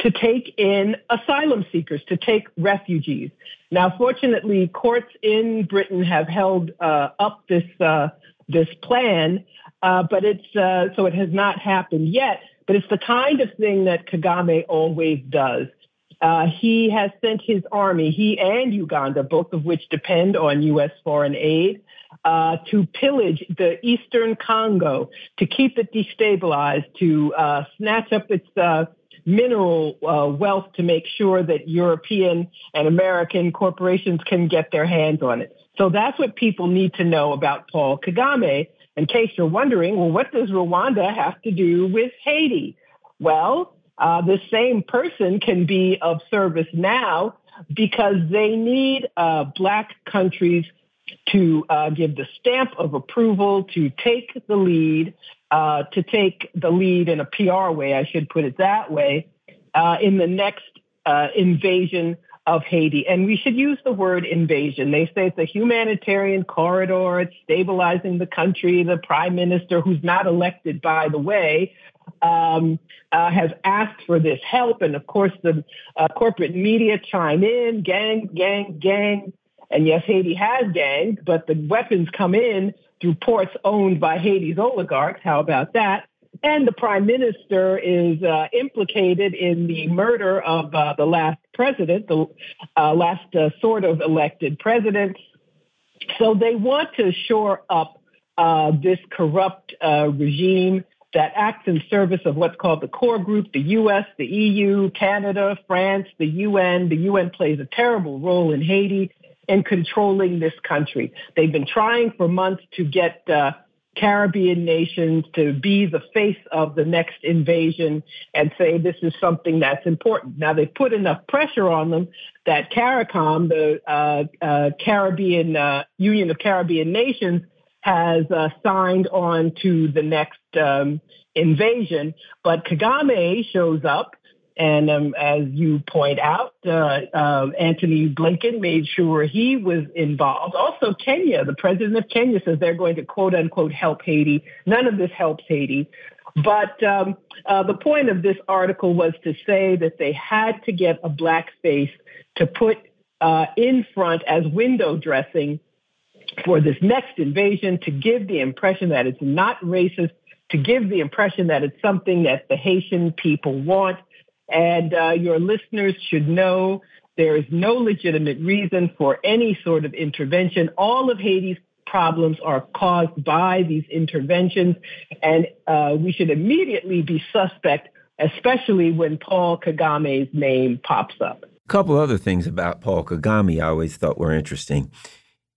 to take in asylum seekers, to take refugees. Now, fortunately, courts in Britain have held uh, up this uh, this plan, uh, but it's uh, so it has not happened yet. But it's the kind of thing that Kagame always does. Uh, he has sent his army, he and Uganda, both of which depend on U.S. foreign aid, uh, to pillage the eastern Congo, to keep it destabilized, to uh, snatch up its uh, mineral uh, wealth to make sure that European and American corporations can get their hands on it. So that's what people need to know about Paul Kagame. In case you're wondering, well, what does Rwanda have to do with Haiti? Well, uh, the same person can be of service now because they need uh, Black countries to uh, give the stamp of approval, to take the lead, uh, to take the lead in a PR way, I should put it that way, uh, in the next uh, invasion of Haiti. And we should use the word invasion. They say it's a humanitarian corridor, it's stabilizing the country. The prime minister, who's not elected, by the way, um, uh, has asked for this help. And of course, the uh, corporate media chime in gang, gang, gang. And yes, Haiti has gangs, but the weapons come in through ports owned by Haiti's oligarchs. How about that? And the prime minister is uh, implicated in the murder of uh, the last president, the uh, last uh, sort of elected president. So they want to shore up uh, this corrupt uh, regime that acts in service of what's called the core group, the US, the EU, Canada, France, the UN. The UN plays a terrible role in Haiti in controlling this country. They've been trying for months to get uh, Caribbean nations to be the face of the next invasion and say this is something that's important. Now, they've put enough pressure on them that CARICOM, the uh, uh, Caribbean uh, Union of Caribbean Nations, has uh, signed on to the next um, invasion. But Kagame shows up and um, as you point out, uh, uh, Antony Blinken made sure he was involved. Also, Kenya, the president of Kenya says they're going to quote unquote help Haiti. None of this helps Haiti. But um, uh, the point of this article was to say that they had to get a black face to put uh, in front as window dressing for this next invasion to give the impression that it's not racist, to give the impression that it's something that the Haitian people want and uh, your listeners should know there is no legitimate reason for any sort of intervention. All of Haiti's problems are caused by these interventions, and uh, we should immediately be suspect, especially when Paul Kagame's name pops up. A couple other things about Paul Kagame I always thought were interesting.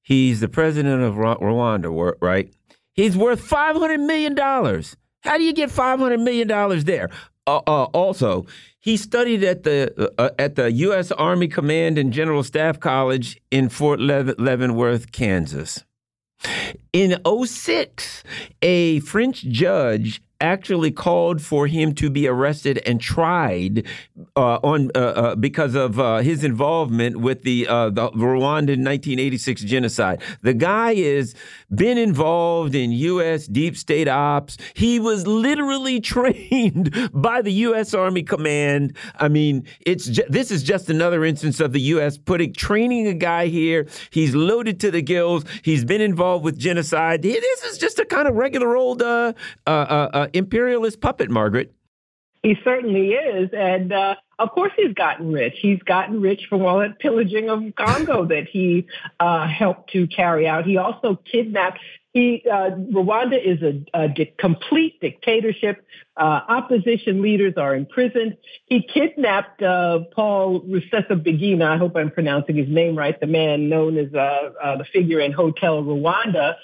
He's the president of Rwanda, right? He's worth $500 million. How do you get $500 million there? Uh, uh, also, he studied at the uh, at the U.S. Army Command and General Staff College in Fort Leavenworth, Kansas. In 06, a French judge actually called for him to be arrested and tried uh, on uh, uh, because of uh, his involvement with the uh, the Rwandan 1986 genocide. The guy has been involved in U.S. deep state ops. He was literally trained by the U.S. Army Command. I mean, it's this is just another instance of the U.S. putting training a guy here. He's loaded to the gills. He's been involved with genocide. This is just a kind of regular old uh, imperialist puppet, Margaret. He certainly is. And uh, of course, he's gotten rich. He's gotten rich from all that pillaging of Congo that he uh, helped to carry out. He also kidnapped. He, uh, Rwanda is a, a di- complete dictatorship. Uh, opposition leaders are imprisoned. He kidnapped uh, Paul Rusesabagina. I hope I'm pronouncing his name right. The man known as uh, the figure in Hotel Rwanda.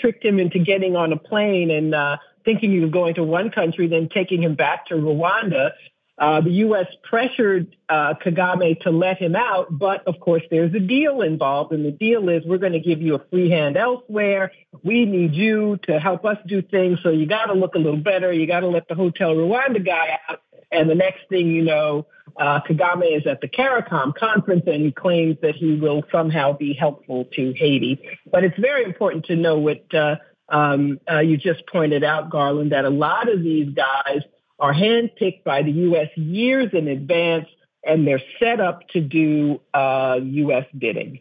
Tricked him into getting on a plane and uh, thinking he was going to one country, then taking him back to Rwanda. Uh, the U.S. pressured uh, Kagame to let him out, but of course there's a deal involved, and the deal is we're going to give you a free hand elsewhere. We need you to help us do things, so you got to look a little better. You got to let the Hotel Rwanda guy out, and the next thing you know, uh, Kagame is at the CARICOM conference and he claims that he will somehow be helpful to Haiti. But it's very important to know what uh, um, uh, you just pointed out, Garland, that a lot of these guys are handpicked by the U.S. years in advance, and they're set up to do uh, U.S. bidding.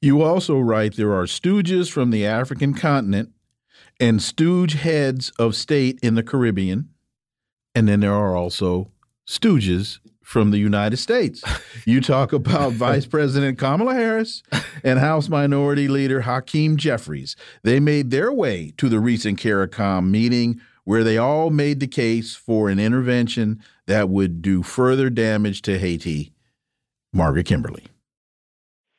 You also write there are stooges from the African continent and stooge heads of state in the Caribbean, and then there are also stooges from the United States. You talk about Vice President Kamala Harris and House Minority Leader Hakeem Jeffries. They made their way to the recent CARICOM meeting where they all made the case for an intervention that would do further damage to Haiti. Margaret Kimberley.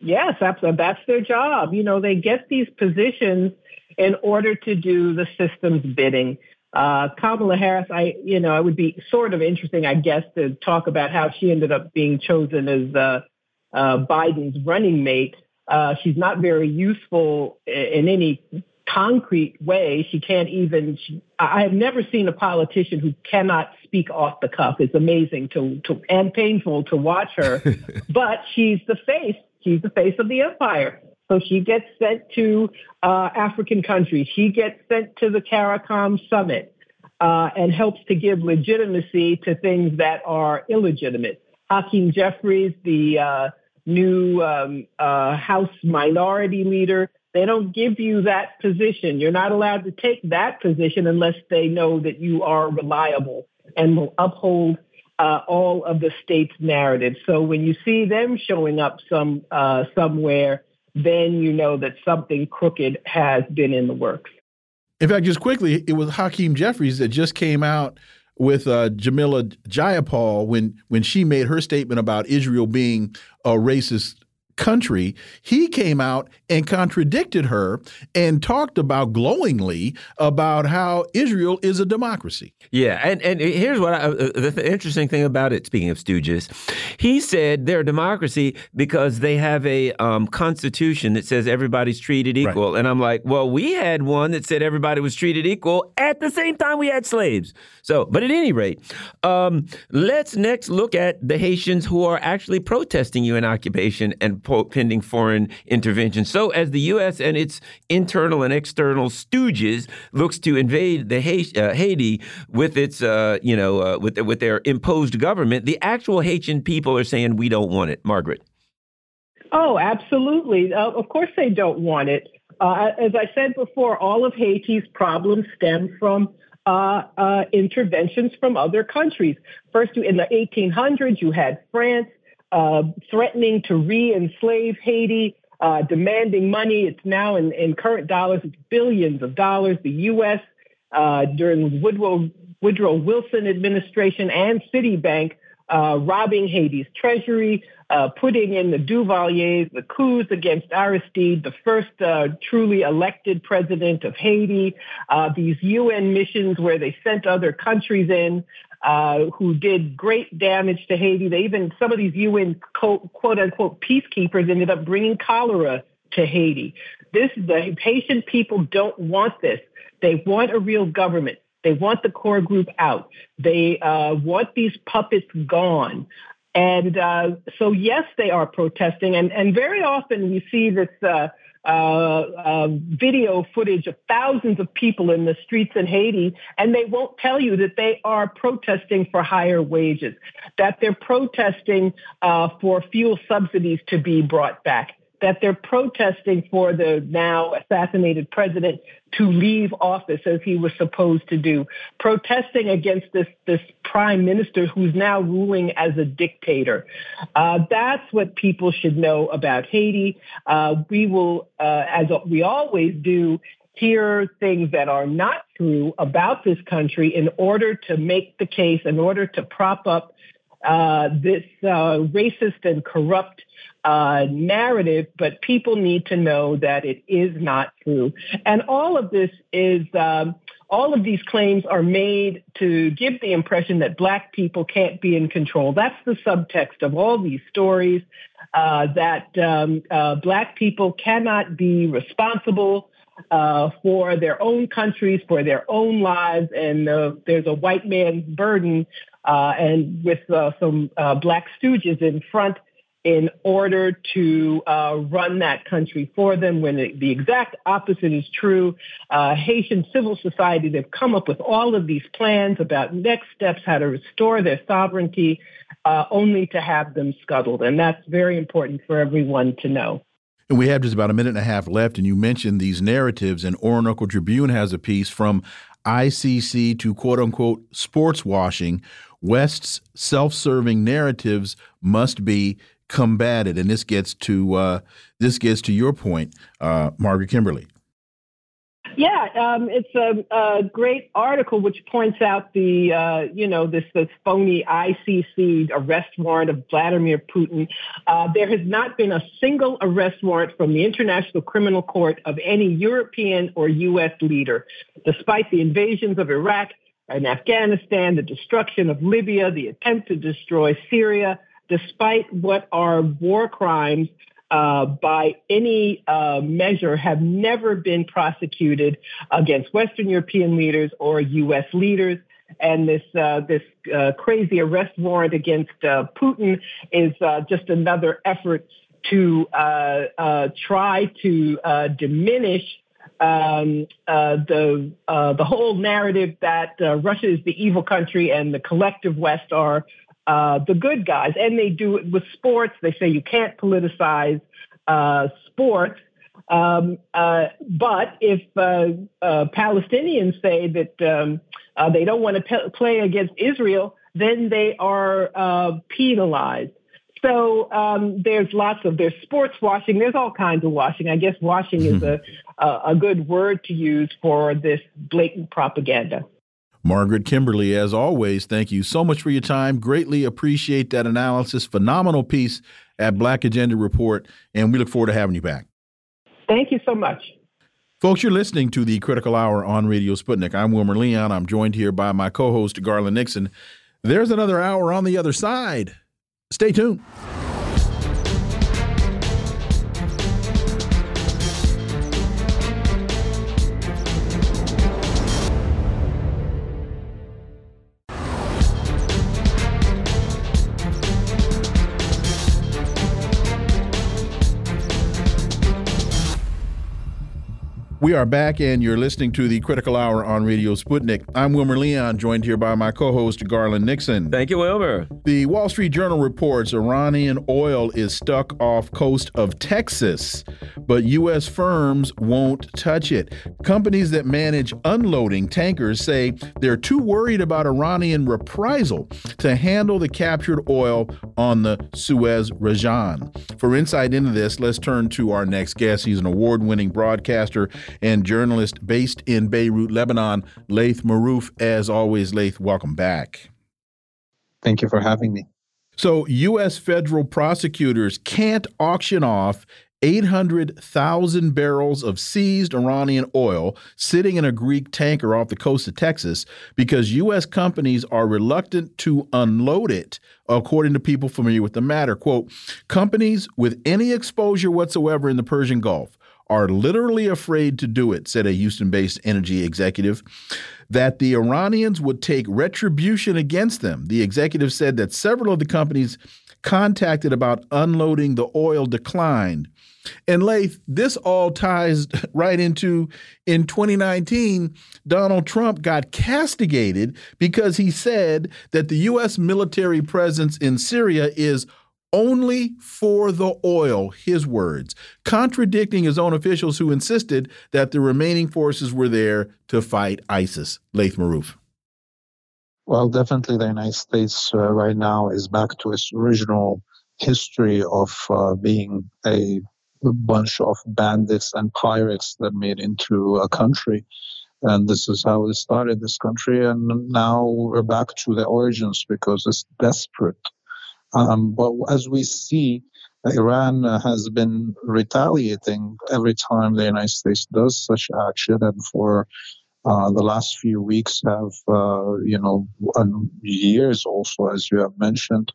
Yes, that's, that's their job. You know, they get these positions in order to do the system's bidding. Uh, Kamala Harris, I, you know, it would be sort of interesting, I guess, to talk about how she ended up being chosen as uh, uh, Biden's running mate. Uh, she's not very useful in any concrete way. She can't even. She, I have never seen a politician who cannot speak off the cuff. It's amazing to, to and painful to watch her. but she's the face. She's the face of the empire. So she gets sent to uh, African countries. She gets sent to the CARICOM summit uh, and helps to give legitimacy to things that are illegitimate. Hakeem Jeffries, the uh, new um, uh, House minority leader, they don't give you that position. You're not allowed to take that position unless they know that you are reliable and will uphold uh, all of the state's narrative. So when you see them showing up some uh, somewhere, then you know that something crooked has been in the works. In fact, just quickly, it was Hakeem Jeffries that just came out with uh, Pramila Jayapal when when she made her statement about Israel being a racist country, he came out and contradicted her and talked about glowingly about how Israel is a democracy. Yeah, and and here's what I, uh, the interesting thing about it. Speaking of stooges, he said they're a democracy because they have a um, constitution that says everybody's treated equal. Right. And I'm like, well, we had one that said everybody was treated equal at the same time we had slaves. So, but at any rate, um, let's next look at the Haitians who are actually protesting UN occupation and pending foreign intervention. So, as the U.S. and its internal and external stooges looks to invade the uh, Haiti with its, uh, you know, uh, with with their imposed government, the actual Haitian people are saying we don't want it. Margaret. Oh, absolutely. Uh, of course, they don't want it. Uh, as I said before, all of Haiti's problems stem from uh, uh, interventions from other countries. First, in the 1800s, you had France uh, threatening to re-enslave Haiti, uh, demanding money. It's now in, in, current dollars, it's billions of dollars. The U.S. Uh, during Woodrow, Woodrow Wilson administration and Citibank uh, robbing Haiti's treasury, uh, putting in the Duvaliers, the coups against Aristide, the first truly elected president of Haiti, these UN missions where they sent other countries in uh, who did great damage to Haiti. They even, some of these UN quote, quote unquote peacekeepers ended up bringing cholera to Haiti. This is the Haitian people don't want this. They want a real government. They want the core group out. They uh, want these puppets gone. And uh, so, yes, they are protesting. And, and very often we see this uh, uh, uh, video footage of thousands of people in the streets in Haiti, and they won't tell you that they are protesting for higher wages, that they're protesting uh, for fuel subsidies to be brought back that they're protesting for the now assassinated president to leave office as he was supposed to do, protesting against this, this prime minister who's now ruling as a dictator. Uh, that's what people should know about Haiti. Uh, we will, uh, as we always do, hear things that are not true about this country in order to make the case, in order to prop up uh, this uh, racist and corrupt uh, narrative, but people need to know that it is not true. And all of this is, um, all of these claims are made to give the impression that black people can't be in control. That's the subtext of all these stories, uh, that um, uh, black people cannot be responsible uh, for their own countries, for their own lives, and uh, there's a white man's burden, uh, and with uh, some uh, black stooges in front in order to uh, run that country for them when it, the exact opposite is true. Uh, Haitian civil society, they've come up with all of these plans about next steps, how to restore their sovereignty, uh, only to have them scuttled. And that's very important for everyone to know. And we have just about a minute and a half left, and you mentioned these narratives, and Orinoco Tribune has a piece from ICC to quote unquote sports washing. West's self serving narratives must be combated. And this gets to uh, this gets to your point, uh, Margaret Kimberley. Yeah, um, it's a, a, great article which points out the uh, you know this this phony ICC arrest warrant of Vladimir Putin. Uh, there has not been a single arrest warrant from the International Criminal Court of any European or U.S. leader, despite the invasions of Iraq and Afghanistan, the destruction of Libya, the attempt to destroy Syria despite what are war crimes uh, by any uh, measure, have never been prosecuted against Western European leaders or U.S. leaders. And this uh, this uh, crazy arrest warrant against uh, Putin is uh, just another effort to try to diminish um, uh, the uh, the whole narrative that uh, Russia is the evil country and the collective West are uh, the good guys, and they do it with sports. They say you can't politicize uh, sports. Um, uh, but if uh, uh, Palestinians say that um, uh, they don't want to pe- play against Israel, then they are penalized. So um, there's lots of there's sports washing. There's all kinds of washing. I guess washing is a, a a good word to use for this blatant propaganda. Margaret Kimberley, as always, thank you so much for your time. Greatly appreciate that analysis. Phenomenal piece at Black Agenda Report, and we look forward to having you back. Thank you so much. Folks, you're listening to the Critical Hour on Radio Sputnik. I'm Wilmer Leon. I'm joined here by my co host, Garland Nixon. There's another hour on the other side. Stay tuned. We are back, and you're listening to the Critical Hour on Radio Sputnik. I'm Wilmer Leon, joined here by my co host, Garland Nixon. Thank you, Wilmer. The Wall Street Journal reports Iranian oil is stuck off coast of Texas, but U.S. firms won't touch it. Companies that manage unloading tankers say they're too worried about Iranian reprisal to handle the captured oil on the Suez Rajan. For insight into this, let's turn to our next guest. He's an award winning broadcaster and journalist based in Beirut, Lebanon, Laith Marouf. As always, Laith, welcome back. Thank you for having me. So, U.S. federal prosecutors can't auction off 800,000 barrels of seized Iranian oil sitting in a Greek tanker off the coast of Texas because U.S. companies are reluctant to unload it, according to people familiar with the matter. Quote Companies with any exposure whatsoever in the Persian Gulf are literally afraid to do it, said a Houston based energy executive. That the Iranians would take retribution against them. The executive said that several of the companies contacted about unloading the oil declined. And Laith, this all ties right into in 2019, Donald Trump got castigated because he said that the U.S. military presence in Syria is only for the oil, his words, contradicting his own officials who insisted that the remaining forces were there to fight ISIS. Laith Marouf. Well, definitely the United States uh, right now is back to its original history of uh, being a bunch of bandits and pirates that made into a country. And this is how it started this country. And now we're back to the origins because it's desperate. Um, but as we see, Iran has been retaliating every time the United States does such action, and for uh, the last few weeks have, uh, you know, years also, as you have mentioned,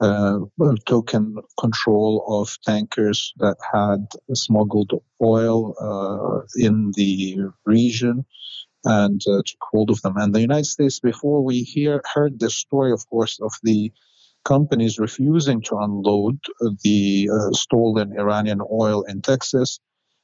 uh, token control of tankers that had smuggled oil uh, in the region and uh, took hold of them. And the United States, before we hear heard the story, of course, of the companies refusing to unload the uh, stolen Iranian oil in Texas,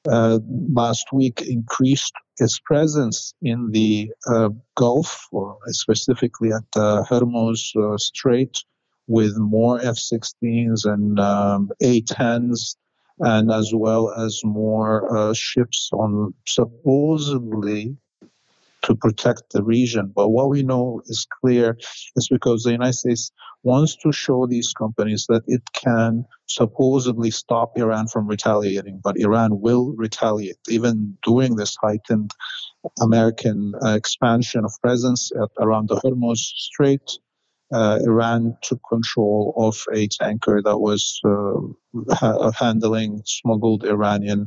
uh, last week increased its presence in the uh, Gulf, or specifically at the Hormuz Strait, with more F-16s and um, A-10s, and as well as more uh, ships on supposedly to protect the region. But what we know is clear is because the United States wants to show these companies that it can supposedly stop Iran from retaliating, but Iran will retaliate, even doing this heightened American uh, expansion of presence at, around the Hormuz Strait uh, Iran took control of a tanker that was uh, ha- handling smuggled Iranian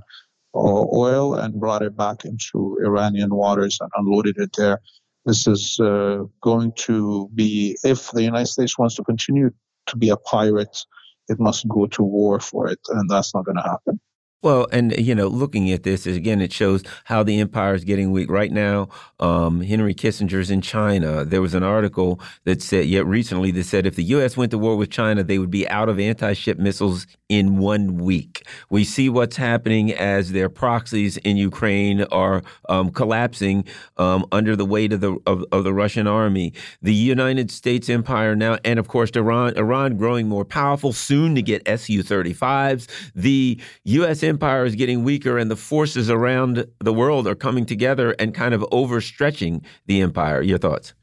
oil and brought it back into Iranian waters and unloaded it there. This is uh, going to be, if the United States wants to continue to be a pirate, it must go to war for it, and that's not going to happen. Well, and you know, looking at this again, it shows how the empire is getting weak. Right now, um, Henry Kissinger's in China. There was an article that said, yet recently, that said if the U.S. went to war with China, they would be out of anti-ship missiles in one week. We see what's happening as their proxies in Ukraine are um, collapsing um, under the weight of the of, of, the Russian army. The United States empire now, and of course, Iran, Iran growing more powerful, soon to get Su-35s. The U.S. empire is getting weaker, and the forces around the world are coming together and kind of overstretching the empire. Your thoughts?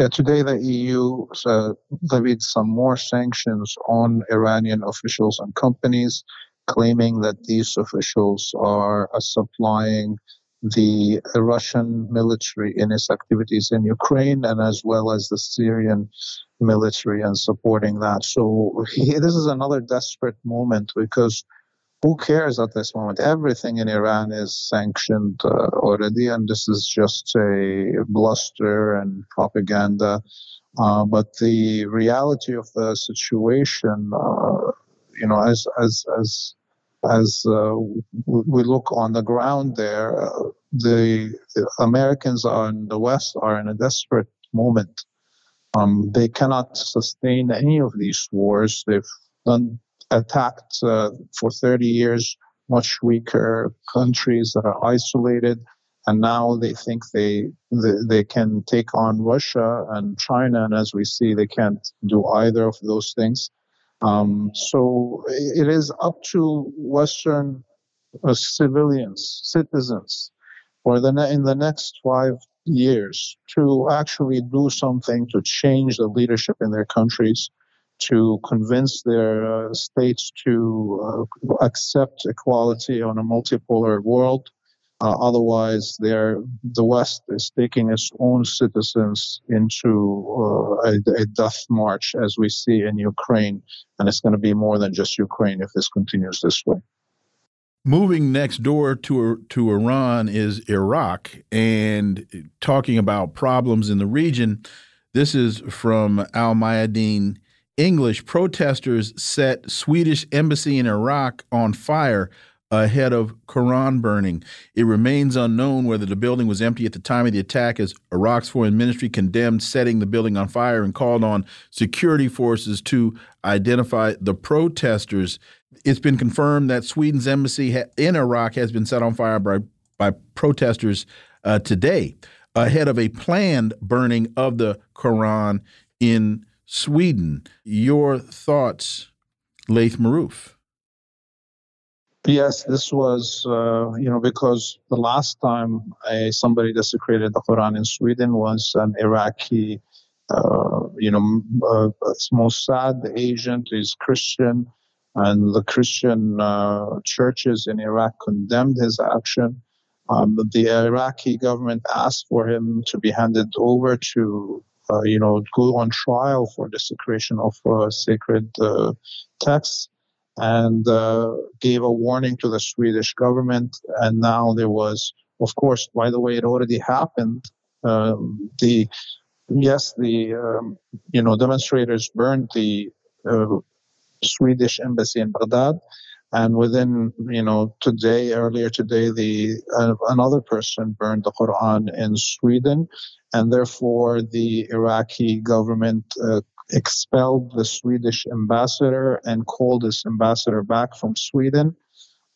Yeah, today the EU uh, levied some more sanctions on Iranian officials and companies, claiming that these officials are uh, supplying the Russian military in its activities in Ukraine and as well as the Syrian military and supporting that. So this is another desperate moment because who cares at this moment? Everything in Iran is sanctioned uh, already, and this is just a bluster and propaganda. Uh, but the reality of the situation, uh, you know, as as as as uh, we look on the ground there, uh, the, the, Americans are in the West are in a desperate moment. Um, they cannot sustain any of these wars. They've done attacked uh, for 30 years much weaker countries that are isolated and now they think they, they, they can take on Russia and China, and as we see, they can't do either of those things. Um, so it is up to Western uh, civilians, citizens, for the in the next five years to actually do something to change the leadership in their countries to convince their uh, states to uh, accept equality on a multipolar world. Uh, otherwise, the West is taking its own citizens into uh, a, a, death march, as we see in Ukraine, and it's going to be more than just Ukraine if this continues this way. Moving next door to to Iran is Iraq, and talking about problems in the region. This is from Al Mayadeen English. Protesters set Swedish embassy in Iraq on fire ahead of Quran burning. It remains unknown whether the building was empty at the time of the attack, as Iraq's foreign ministry condemned setting the building on fire and called on security forces to identify the protesters. It's been confirmed that Sweden's embassy in Iraq has been set on fire by, by protesters uh, today, ahead of a planned burning of the Quran in Sweden. Your thoughts, Laith Marouf? Yes, this was, uh, you know, because the last time a, somebody desecrated the Quran in Sweden was an Iraqi, uh, you know, uh, Mossad agent is Christian, and the Christian uh, churches in Iraq condemned his action. Um, the Iraqi government asked for him to be handed over to, uh, you know, go on trial for desecration of uh, sacred uh, texts and uh, gave a warning to the Swedish government. And now there was, of course, by the way, it already happened. Um, the yes, the um, you know demonstrators burned the uh, Swedish embassy in Baghdad, and within you know today, earlier today, the uh, another person burned the Quran in Sweden, and therefore the Iraqi government uh, expelled the Swedish ambassador and called this ambassador back from Sweden.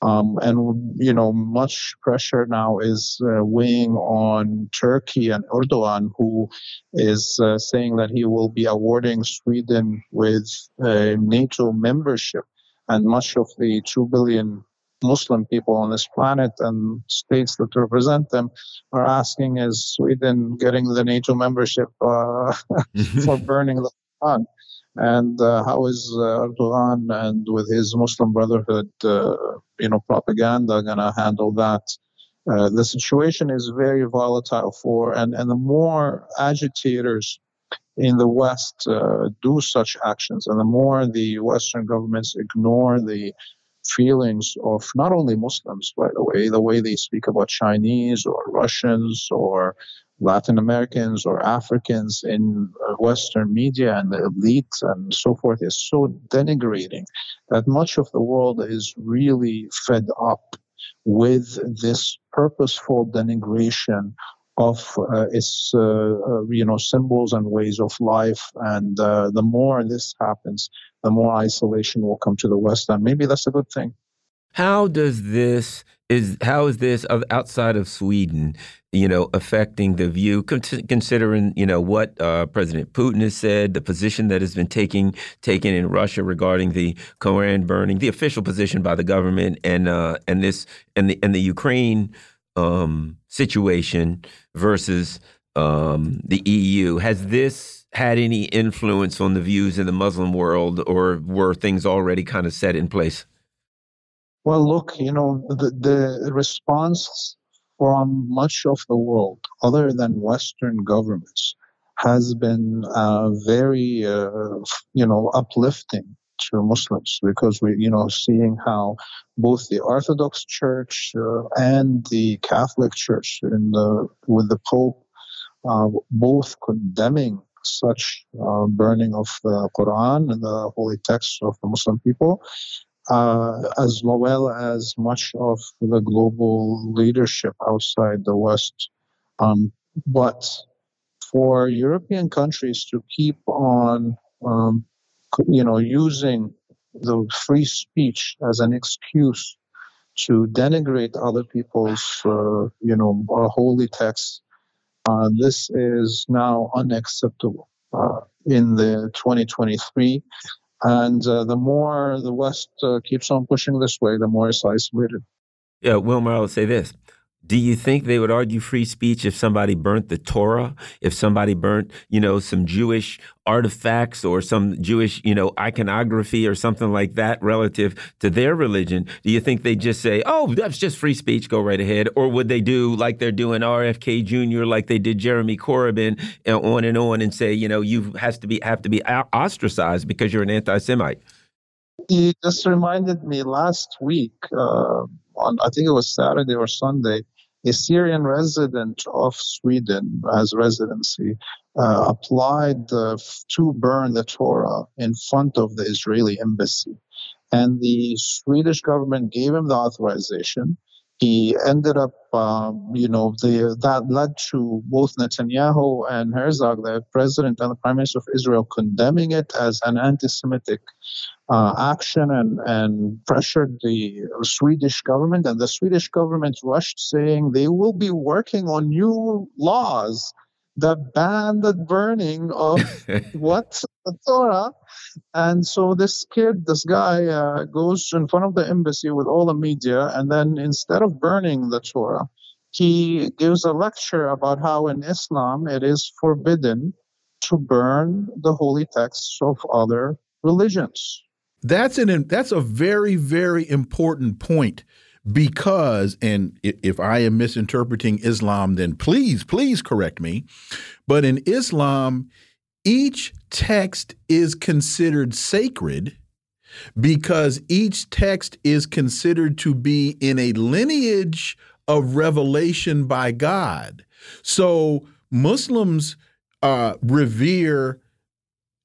Um, and you know, much pressure now is uh, weighing on Turkey and Erdogan, who is uh, saying that he will be awarding Sweden with a NATO membership. And much of the two billion Muslim people on this planet and states that represent them are asking, is Sweden getting the NATO membership uh, for burning the on. And uh, how is uh, Erdogan and with his Muslim Brotherhood, uh, you know, propaganda going to handle that? Uh, the situation is very volatile for, and, and the more agitators in the West uh, do such actions, and the more the Western governments ignore the feelings of not only Muslims, by the way, the way they speak about Chinese or Russians or Latin Americans or Africans in uh, Western media and the elite and so forth is so denigrating that much of the world is really fed up with this purposeful denigration of uh, its uh, uh, you know symbols and ways of life. And uh, the more this happens the more isolation will come to the west and maybe that's a good thing. How does this is how is this outside of Sweden, you know, affecting the view, considering you know what uh, President Putin has said, the position that has been taking taken in Russia regarding the Koran burning, the official position by the government, and uh, and this and the and the Ukraine um, situation versus um, the EU. Has this had any influence on the views in the Muslim world, or were things already kind of set in place? Well, look, you know, the, the response from much of the world, other than Western governments, has been uh, very, uh, you know, uplifting to Muslims because we, you know, seeing how both the Orthodox Church uh, and the Catholic Church, in the with the Pope, uh, both condemning such uh, burning of the Quran and the holy texts of the Muslim people, uh, as well as much of the global leadership outside the West. Um, but for European countries to keep on, um, you know, using the free speech as an excuse to denigrate other people's, uh, you know, uh, holy texts, uh, this is now unacceptable. Uh, in the 2023 and uh, the more the West uh, keeps on pushing this way, the more it's isolated. Yeah, Wilmer, I say this. Do you think they would argue free speech if somebody burnt the Torah, if somebody burnt, you know, some Jewish artifacts or some Jewish, you know, iconography or something like that relative to their religion? Do you think they just say, "Oh, that's just free speech, go right ahead," or would they do like they're doing RFK Jr., like they did Jeremy Corbyn, and on and on, and say, you know, you has to be have to be ostracized because you're an anti-Semite? You just reminded me last week. Uh, on I think it was Saturday or Sunday, a Syrian resident of Sweden as residency uh, applied uh, to burn the Torah in front of the Israeli embassy. And the Swedish government gave him the authorization. He ended up, um, you know, the, that led to both Netanyahu and Herzog, the president and the prime minister of Israel, condemning it as an anti Semitic uh, action and, and pressured the Swedish government. And the Swedish government rushed, saying they will be working on new laws ban the burning of what the Torah. And so this kid, this guy, uh, goes in front of the embassy with all the media, and then instead of burning the Torah, he gives a lecture about how in Islam it is forbidden to burn the holy texts of other religions. That's an that's a very very important point because and if I am misinterpreting Islam then please please correct me. But in Islam each text is considered sacred because each text is considered to be in a lineage of revelation by God. So Muslims uh, revere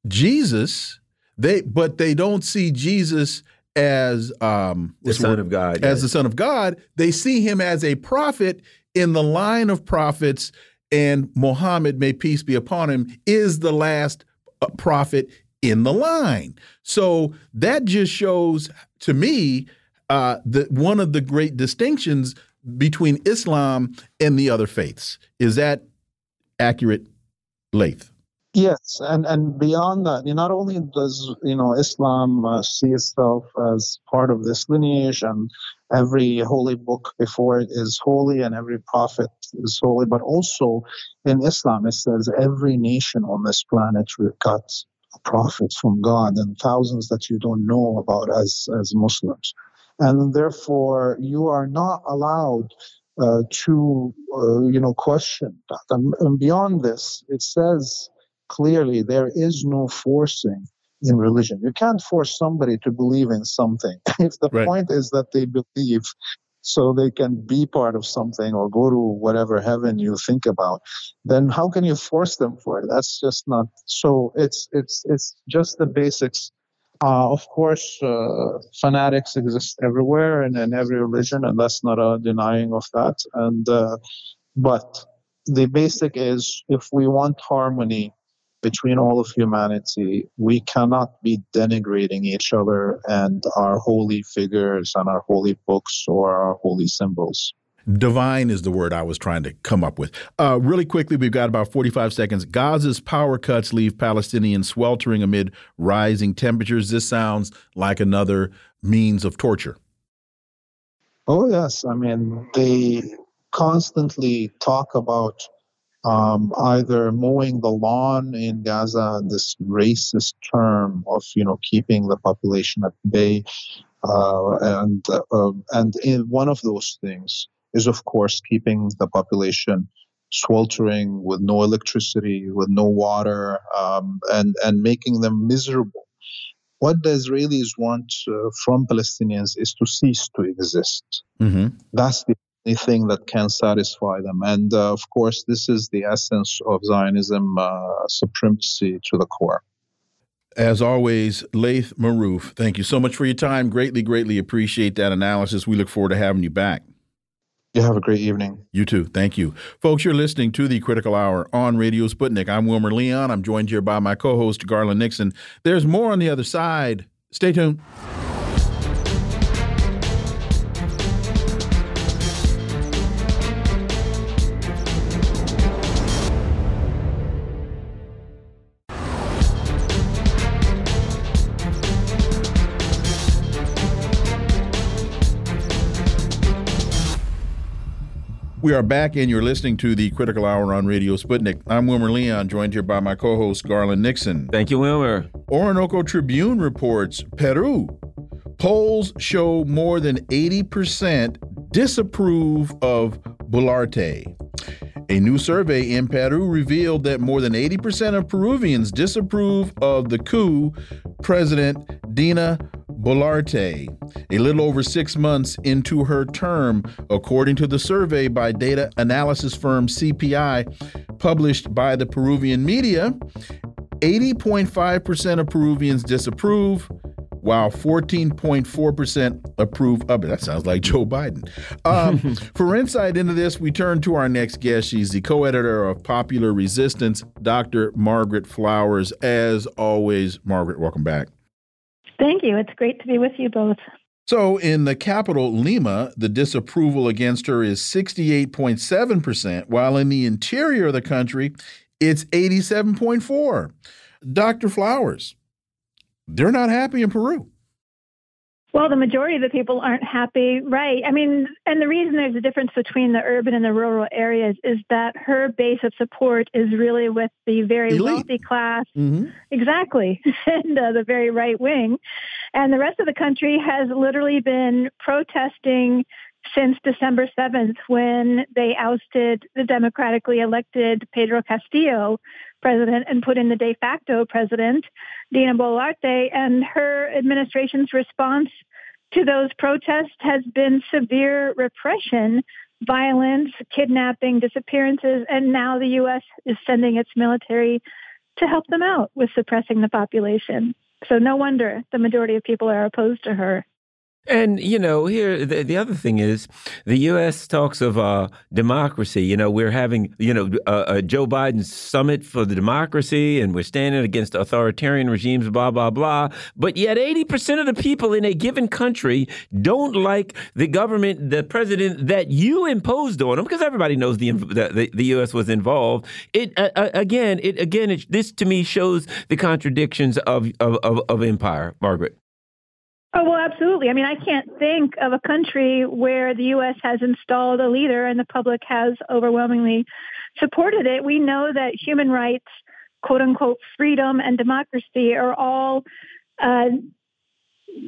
Jesus. They but they don't see Jesus as um, the Son of God, as yes. the Son of God. They see him as a prophet in the line of prophets, and Muhammad, may peace be upon him, is the last uh, prophet in the line. So that just shows to me uh, that one of the great distinctions between Islam and the other faiths. Is that accurate, Laith? Yes, and, and beyond that, not only does you know Islam uh, see itself as part of this lineage, and every holy book before it is holy, and every prophet is holy, but also in Islam it says every nation on this planet got a prophet from God, and thousands that you don't know about as as Muslims, and therefore you are not allowed uh, to uh, you know question that. And, and beyond this, it says clearly there is no forcing in religion. You can't force somebody to believe in something. if the right. point is that they believe so they can be part of something or go to whatever heaven you think about, then how can you force them for it? That's just not so it's it's it's just the basics. Uh, of course, uh, fanatics exist everywhere and in every religion, and that's not a denying of that. And uh, but the basic is if we want harmony between all of humanity, we cannot be denigrating each other and our holy figures and our holy books or our holy symbols. Divine is the word I was trying to come up with. Uh, really quickly, we've got about 45 seconds. Gaza's power cuts leave Palestinians sweltering amid rising temperatures. This sounds like another means of torture. Oh, yes. I mean, they constantly talk about um, either mowing the lawn in Gaza, this racist term of you know keeping the population at bay, uh, and uh, and in one of those things is of course keeping the population sweltering with no electricity, with no water, um, and and making them miserable. What the Israelis want uh, from Palestinians is to cease to exist. Mm-hmm. That's the anything that can satisfy them. And uh, of course, this is the essence of Zionism uh, supremacy to the core. As always, Laith Marouf, thank you so much for your time. Greatly, greatly appreciate that analysis. We look forward to having you back. You have a great evening. You too. Thank you. Folks, you're listening to the Critical Hour on Radio Sputnik. I'm Wilmer Leon. I'm joined here by my co host, Garland Nixon. There's more on the other side. Stay tuned. We are back, and you're listening to the Critical Hour on Radio Sputnik. I'm Wilmer Leon, joined here by my co host, Garland Nixon. Thank you, Wilmer. Orinoco Tribune reports Peru. Polls show more than 80% disapprove of Boluarte. A new survey in Peru revealed that more than 80% of Peruvians disapprove of the coup President Dina Boluarte, a little over six months into her term, according to the survey by data analysis firm CPI, published by the Peruvian media, 80.5% of Peruvians disapprove, while 14.4% approve of it. That sounds like Joe Biden. Um, for insight into this, we turn to our next guest. She's the co editor of Popular Resistance, Dr. Margaret Flowers. As always, Margaret, welcome back. Thank you. It's great to be with you both. So, in the capital, Lima, the disapproval against her is 68.7%, while in the interior of the country, it's 87.4. Dr. Flowers, they're not happy in Peru. Well, the majority of the people aren't happy, right? I mean, and the reason there's a difference between the urban and the rural areas is that her base of support is really with the very Elite. wealthy class, Mm-hmm. exactly, and uh, the very right wing. And the rest of the country has literally been protesting since December 7th when they ousted the democratically elected Pedro Castillo president and put in the de facto president, Dina Boluarte, and her administration's response to those protests has been severe repression, violence, kidnapping, disappearances, and now the U.S. is sending its military to help them out with suppressing the population. So no wonder the majority of people are opposed to her. And you know, here the, the other thing is, the U.S. talks of uh, democracy. You know, we're having you know uh, uh, Joe Biden's summit for the democracy, and we're standing against authoritarian regimes. Blah blah blah. But yet, eighty percent of the people in a given country don't like the government, the president that you imposed on them, because everybody knows the the, the U.S. was involved. It uh, uh, again, it again, it, this to me shows the contradictions of of, of, of empire, Margaret. Oh, well, absolutely. I mean, I can't think of a country where the U.S. has installed a leader and the public has overwhelmingly supported it. We know that human rights, quote unquote, freedom and democracy are all uh,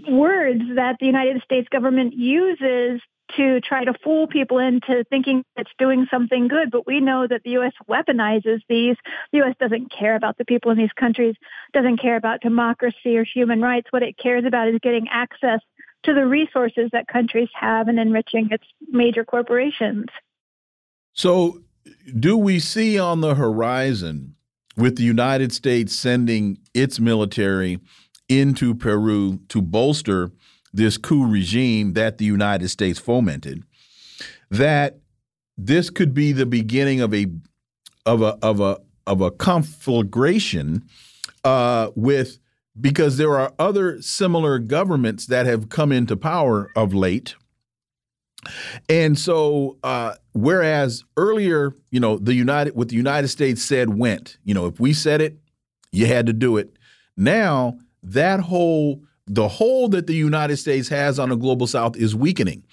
words that the United States government uses to try to fool people into thinking it's doing something good. But we know that the U.S. weaponizes these. The U.S. doesn't care about the people in these countries, doesn't care about democracy or human rights. What it cares about is getting access to the resources that countries have and enriching its major corporations. So, do we see on the horizon with the United States sending its military into Peru to bolster this coup regime that the United States fomented, that this could be the beginning of a of a of a of a conflagration uh, with because there are other similar governments that have come into power of late. And so, uh, whereas earlier, you know, the United, what the United States said went, you know, if we said it, you had to do it. Now, that whole, the hold that the United States has on the global South is weakening.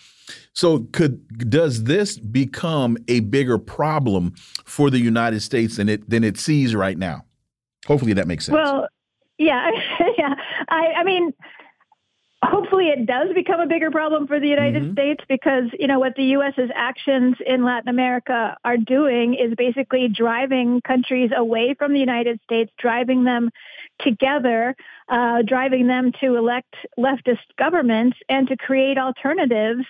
So, could does this become a bigger problem for the United States than it than it sees right now? Hopefully, that makes sense. Well, yeah, yeah. I, I mean, hopefully it does become a bigger problem for the United Mhm. States because, you know, what the U.S.'s actions in Latin America are doing is basically driving countries away from the United States, driving them together, uh, driving them to elect leftist governments and to create alternatives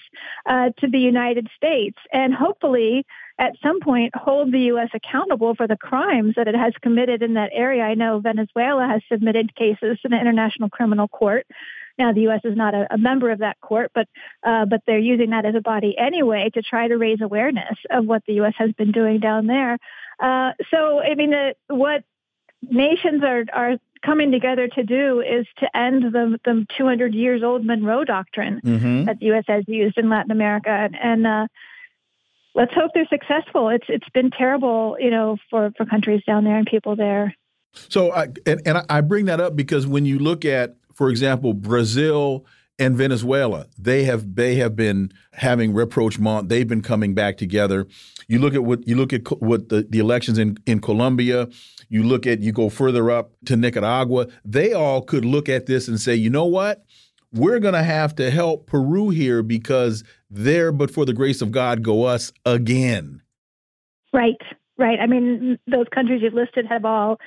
uh, to the United States. And hopefully, at some point, hold the U.S. accountable for the crimes that it has committed in that area. I know Venezuela has submitted cases to the International Criminal Court. Now, the U.S. is not a, a member of that court, but uh, but they're using that as a body anyway to try to raise awareness of what the U.S. has been doing down there. Uh, so, I mean, the, what nations are are coming together to do is to end the the 200 years old Monroe Doctrine Mhm. that the U.S. has used in Latin America, and, and uh, let's hope they're successful. It's it's been terrible, you know, for for countries down there and people there. So, I, and, and I bring that up because when you look at, for example, Brazil and Venezuela, they have they have been having rapprochement. They've been coming back together. You look at what you look at what the, the elections in in Colombia. You look at you go further up to Nicaragua. They all could look at this and say, you know what? We're going to have to help Peru here because there, but for the grace of God, go us again. Right, right? I mean, those countries you've listed have all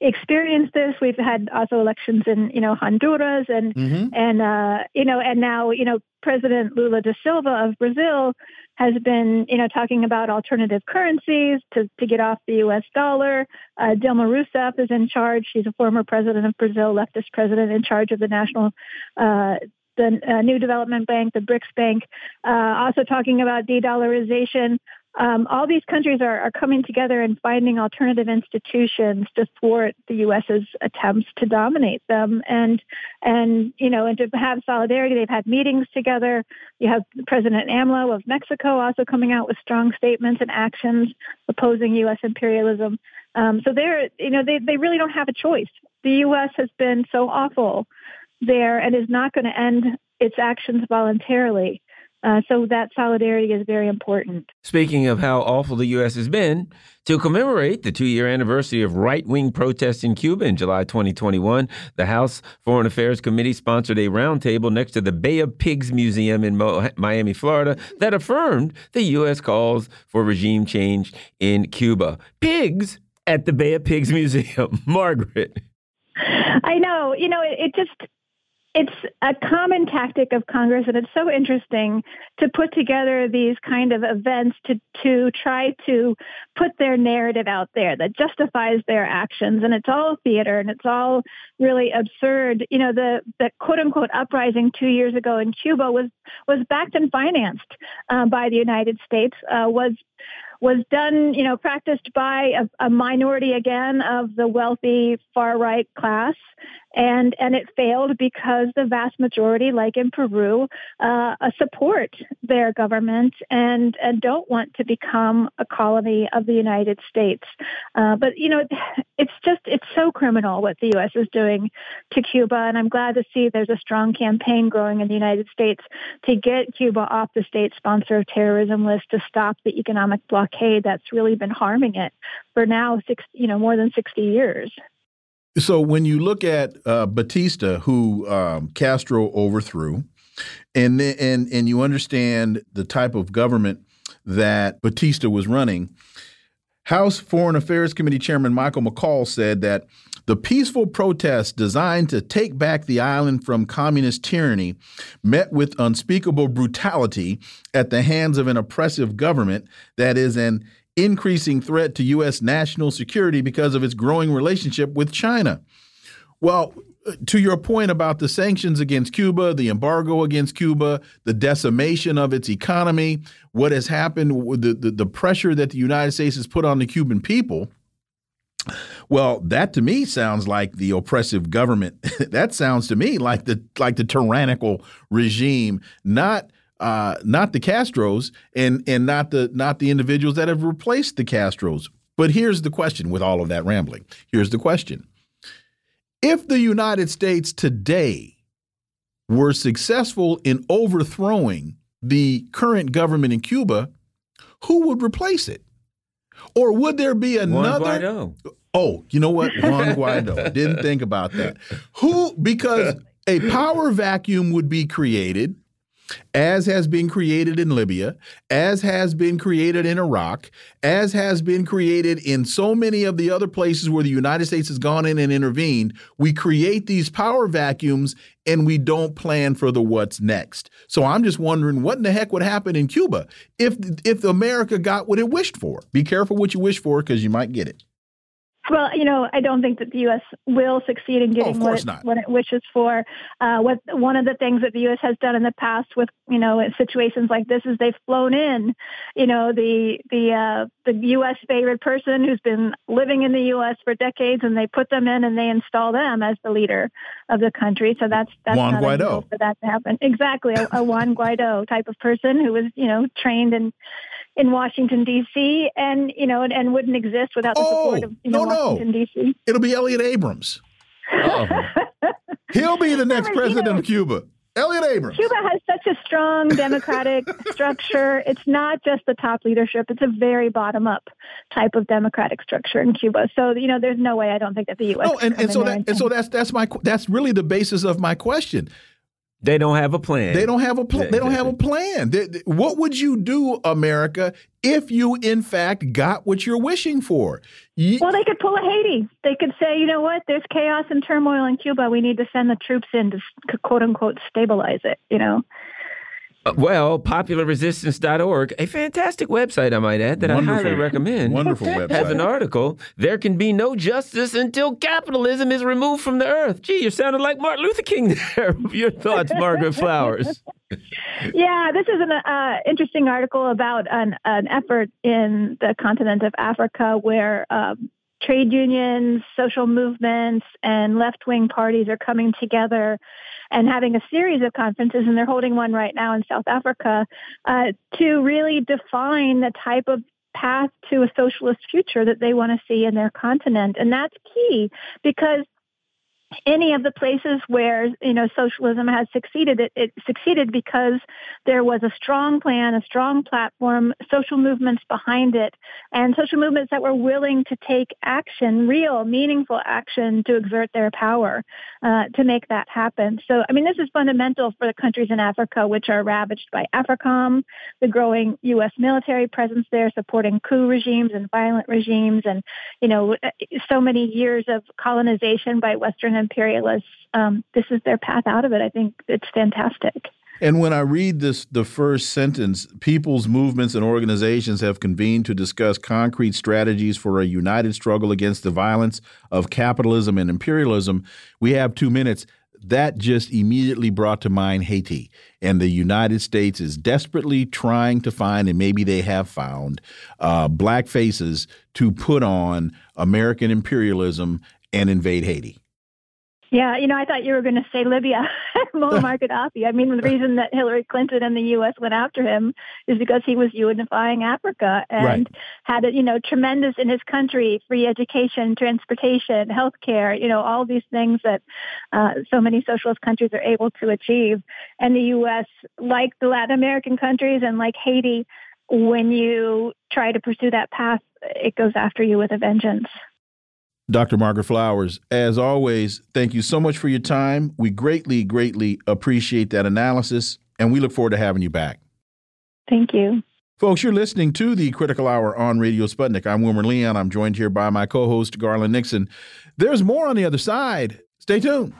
experienced this. We've had also elections in, you know, Honduras and mm-hmm. and uh, you know, and now you know, President Lula da Silva of Brazil has been, you know, talking about alternative currencies to, to get off the U.S. dollar. Uh, Dilma Rousseff is in charge. She's a former president of Brazil, leftist president in charge of the national uh, the uh, New Development Bank, the BRICS Bank, uh, also talking about de-dollarization. Um, all these countries are, are coming together and finding alternative institutions to thwart the U.S.'s attempts to dominate them, and and you know, and to have solidarity. They've had meetings together. You have President AMLO of Mexico also coming out with strong statements and actions opposing U.S. imperialism. Um, so they're, you know, they they really don't have a choice. The U.S. has been so awful there and is not going to end its actions voluntarily. Uh, so that solidarity is very important. Speaking of how awful the U.S. has been, to commemorate the two year anniversary of right wing protests in Cuba in July 2021, the House Foreign Affairs Committee sponsored a roundtable next to the Bay of Pigs Museum in Mo Miami, Florida, that affirmed the U.S. calls for regime change in Cuba. Pigs at the Bay of Pigs Museum. Margaret. I know. You know, it, it just it's a common tactic of Congress, and it's so interesting to put together these kind of events to to try to put their narrative out there that justifies their actions, and it's all theater and it's all really absurd. You know, the the quote unquote uprising two years ago in Cuba was was backed and financed uh, by the United States. Uh, was was done, you know, practiced by a, a minority again of the wealthy far right class and and it failed because the vast majority, like in Peru, uh, support their government and and don't want to become a colony of the United States. Uh, but you know, it's just it's so criminal what the U.S. is doing to Cuba, and I'm glad to see there's a strong campaign growing in the United States to get Cuba off the state sponsor of terrorism list to stop the economic blockade that's really been harming it for now six you know more than 60 years. So when you look at uh, Batista, who um, Castro overthrew, and and and you understand the type of government that Batista was running, House Foreign Affairs Committee Chairman Michael McCaul said that the peaceful protests designed to take back the island from communist tyranny met with unspeakable brutality at the hands of an oppressive government that is an increasing threat to U.S. national security because of its growing relationship with China. Well, to your point about the sanctions against Cuba, the embargo against Cuba, the decimation of its economy, what has happened, the, the, the pressure that the United States has put on the Cuban people. Well, that to me sounds like the oppressive government. that sounds to me like the like the tyrannical regime, not uh, not the Castros and and not the not the individuals that have replaced the Castros. But here's the question with all of that rambling. Here's the question. If the United States today were successful in overthrowing the current government in Cuba, who would replace it? Or would there be another? Oh, you know what? Juan Guaido. Didn't think about that. Who? Because a power vacuum would be created as has been created in Libya, as has been created in Iraq, as has been created in so many of the other places where the United States has gone in and intervened, we create these power vacuums and we don't plan for the what's next. So I'm just wondering what in the heck would happen in Cuba if if America got what it wished for. Be careful what you wish for because you might get it. Well, you know, I don't think that the U.S. will succeed in getting oh, what, it, what, it, wishes for. Uh, what one of the things that the U.S. has done in the past with you know situations like this is they've flown in, you know, the the uh, the U.S. favorite person who's been living in the U.S. for decades, and they put them in and they install them as the leader of the country. So that's that's Juan not Guaido for that to happen. Exactly, a, a Juan Guaido type of person who was you know trained in in Washington D.C. and you know and, and wouldn't exist without the oh, support of you know, no, Washington no. D.C. It'll be Elliott Abrams. He'll be the next president you know, of Cuba. Elliott Abrams. Cuba has such a strong democratic structure. It's not just the top leadership; it's a very bottom-up type of democratic structure in Cuba. So, you know, there's no way I don't think that the U.S. Oh, no, and, and so that and so that's that's my that's really the basis of my question. They don't have a plan. They don't have a plan. They don't have a plan. They, they, what would you do, America, if you in fact got what you're wishing for? You, well, they could pull a Haiti. They could say, you know what? There's chaos and turmoil in Cuba. We need to send the troops in to quote unquote stabilize it. You know. Uh, well, popularresistance.org, a fantastic website, I might add, that Wonderful. I highly recommend. Wonderful website. Has an article, There Can Be No Justice Until Capitalism is Removed from the Earth. Gee, you're sounding like Martin Luther King there. Your thoughts, Margaret Flowers. yeah, this is an uh, interesting article about an, an effort in the continent of Africa where um, trade unions, social movements, and left wing parties are coming together and having a series of conferences, and they're holding one right now in South Africa, uh, to really define the type of path to a socialist future that they want to see in their continent. And that's key because any of the places where you know socialism has succeeded it, it, succeeded because there was a strong plan a strong platform social movements behind it and social movements that were willing to take action real meaningful action to exert their power uh, to make that happen. So i mean this is fundamental for the countries in africa which are ravaged by africom the growing u.s military presence there supporting coup regimes and violent regimes and you know so many years of colonization by western imperialists, um, this is their path out of it. I think it's fantastic. And when I read this, the first sentence, people's movements and organizations have convened to discuss concrete strategies for a united struggle against the violence of capitalism and imperialism. We have two minutes. That just immediately brought to mind Haiti. And the United States is desperately trying to find, and maybe they have found, uh, black faces to put on American imperialism and invade Haiti. Yeah, you know, I thought you were going to say Libya, Muammar Gaddafi. I mean, the reason that Hillary Clinton and the U.S. went after him is because he was unifying Africa and right. had, you know, tremendous in his country, free education, transportation, healthcare, you know, all these things that uh, so many socialist countries are able to achieve. And the U.S., like the Latin American countries and like Haiti, when you try to pursue that path, it goes after you with a vengeance. Dr. Margaret Flowers, as always, thank you so much for your time. We greatly, greatly appreciate that analysis, and we look forward to having you back. Thank you. Folks, you're listening to the Critical Hour on Radio Sputnik. I'm Wilmer Leon. I'm joined here by my co host, Garland Nixon. There's more on the other side. Stay tuned.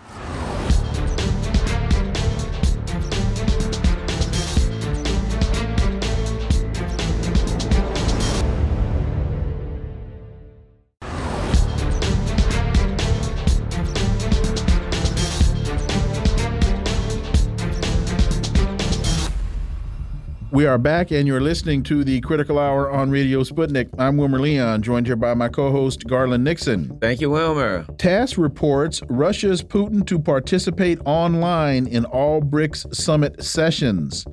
We are back, and you're listening to the Critical Hour on Radio Sputnik. I'm Wilmer Leon, joined here by my co host, Garland Nixon. Thank you, Wilmer. TASS reports Russia's Putin to participate online in all BRICS summit sessions.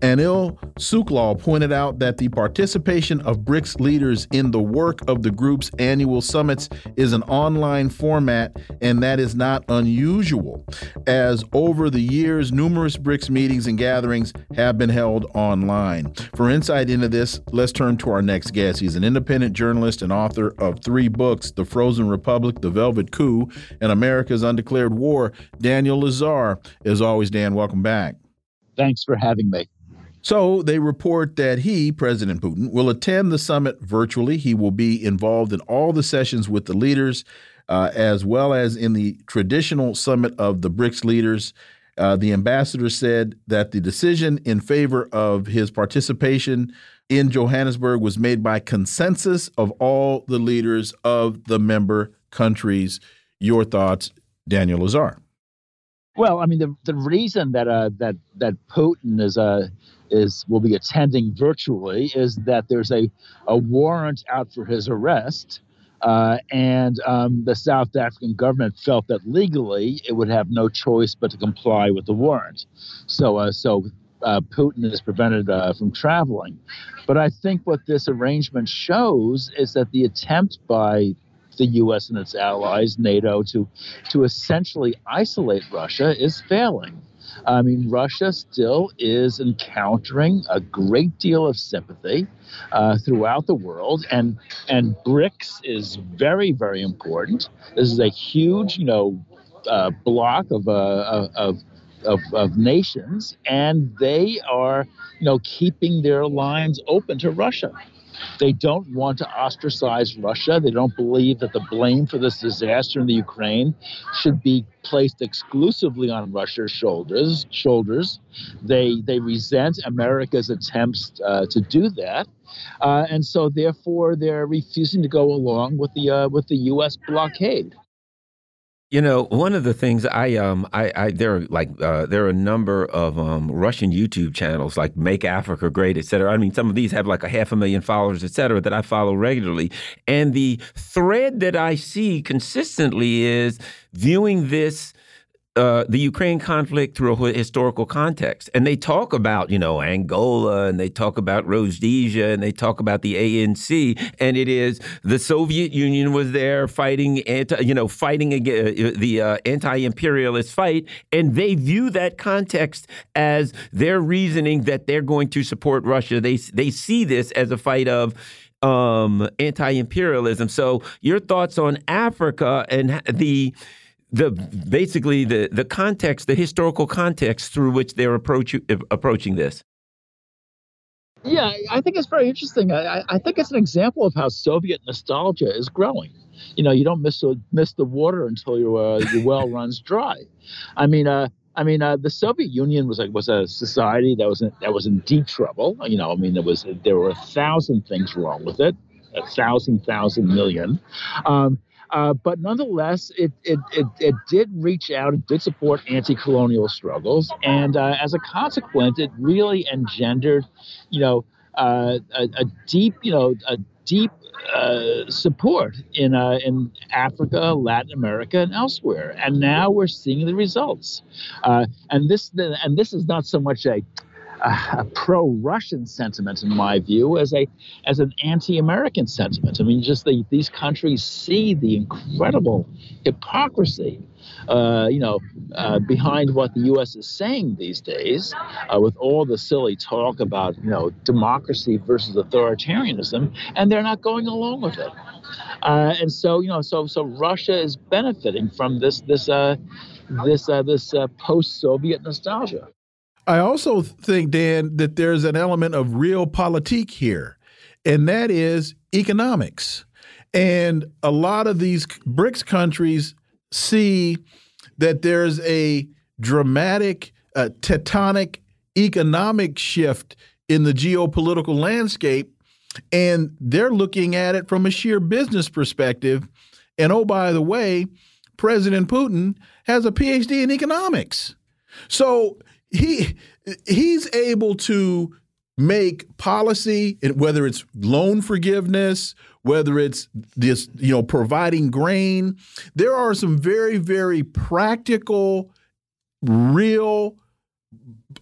Anil Sooklal pointed out that the participation of BRICS leaders in the work of the group's annual summits is an online format, and that is not unusual, as over the years, numerous BRICS meetings and gatherings have been held online. For insight into this, let's turn to our next guest. He's an independent journalist and author of three books The Frozen Republic, The Velvet Coup, and America's Undeclared War. Daniel Lazare, As always, Dan, welcome back. Thanks for having me. So they report that he, President Putin, will attend the summit virtually. He will be involved in all the sessions with the leaders, uh, as well as in the traditional summit of the BRICS leaders. Uh, the ambassador said that the decision in favor of his participation in Johannesburg was made by consensus of all the leaders of the member countries. Your thoughts, Daniel Lazare? Well, I mean, the, the reason that uh, that that Putin is uh, is will be attending virtually is that there's a, a warrant out for his arrest uh, and um, the South African government felt that legally it would have no choice but to comply with the warrant. So, uh, so uh, Putin is prevented uh, from traveling. But I think what this arrangement shows is that the attempt by the U.S. and its allies, NATO, to to essentially isolate Russia is failing. I mean, Russia still is encountering a great deal of sympathy uh, throughout the world, and and BRICS is very very important. This is a huge, you know, uh, block of uh, of of, of nations, and they are, you know, keeping their lines open to Russia. They don't want to ostracize Russia. They don't believe that the blame for this disaster in the Ukraine should be placed exclusively on Russia's shoulders. Shoulders. They they resent America's attempts uh, to do that, uh, and so therefore they're refusing to go along with the uh, with the U.S. blockade. You know, one of the things I um I, I there are like uh, there are a number of um, Russian YouTube channels like Make Africa Great, et cetera. I mean, some of these have like a half a million followers, et cetera, that I follow regularly. And the thread that I see consistently is viewing this uh, the Ukraine conflict through a historical context. And they talk about, you know, Angola and they talk about Rhodesia and they talk about the ANC. And it is the Soviet Union was there fighting, anti, you know, fighting against uh, the uh, anti imperialist fight. And they view that context as their reasoning that they're going to support Russia. They, they see this as a fight of, um, anti-imperialism. So, your thoughts on Africa and the the basically the the context, the historical context through which they're approach, approaching this. Yeah, I think it's very interesting. I, I think it's an example of how Soviet nostalgia is growing. You know, you don't miss the, miss the water until your uh, your well runs dry. I mean, uh, I mean, uh, the Soviet Union was a, was a society that was in, that was in deep trouble. You know, I mean, there was there were a thousand things wrong with it, a thousand thousand million. Um, uh, but nonetheless, it, it, it, it, did reach out, it did support anti colonial struggles. And uh, as a consequence, it really engendered, you know, uh, a, a, deep, you know, a deep uh, support in uh, in Africa, Latin America, and elsewhere. And now we're seeing the results. And this and this is not so much a a, pro-Russian sentiment, in my view, as a as an anti-American sentiment. I mean, just the, these countries see the incredible hypocrisy, uh, you know, uh, behind what the U.S. is saying these days, uh, with all the silly talk about you know democracy versus authoritarianism, and they're not going along with it. Uh, and so, you know, so so Russia is benefiting from this this uh, this uh, this post-Soviet nostalgia. I also think, Dan, that there's an element of realpolitik here, and that is economics. And a lot of these BRICS countries see that there's a dramatic, uh, tectonic economic shift in the geopolitical landscape, and they're looking at it from a sheer business perspective. And oh, by the way, President Putin has a PhD in economics. So he he's able to make policy whether it's loan forgiveness whether it's this you know providing grain there are some very very practical real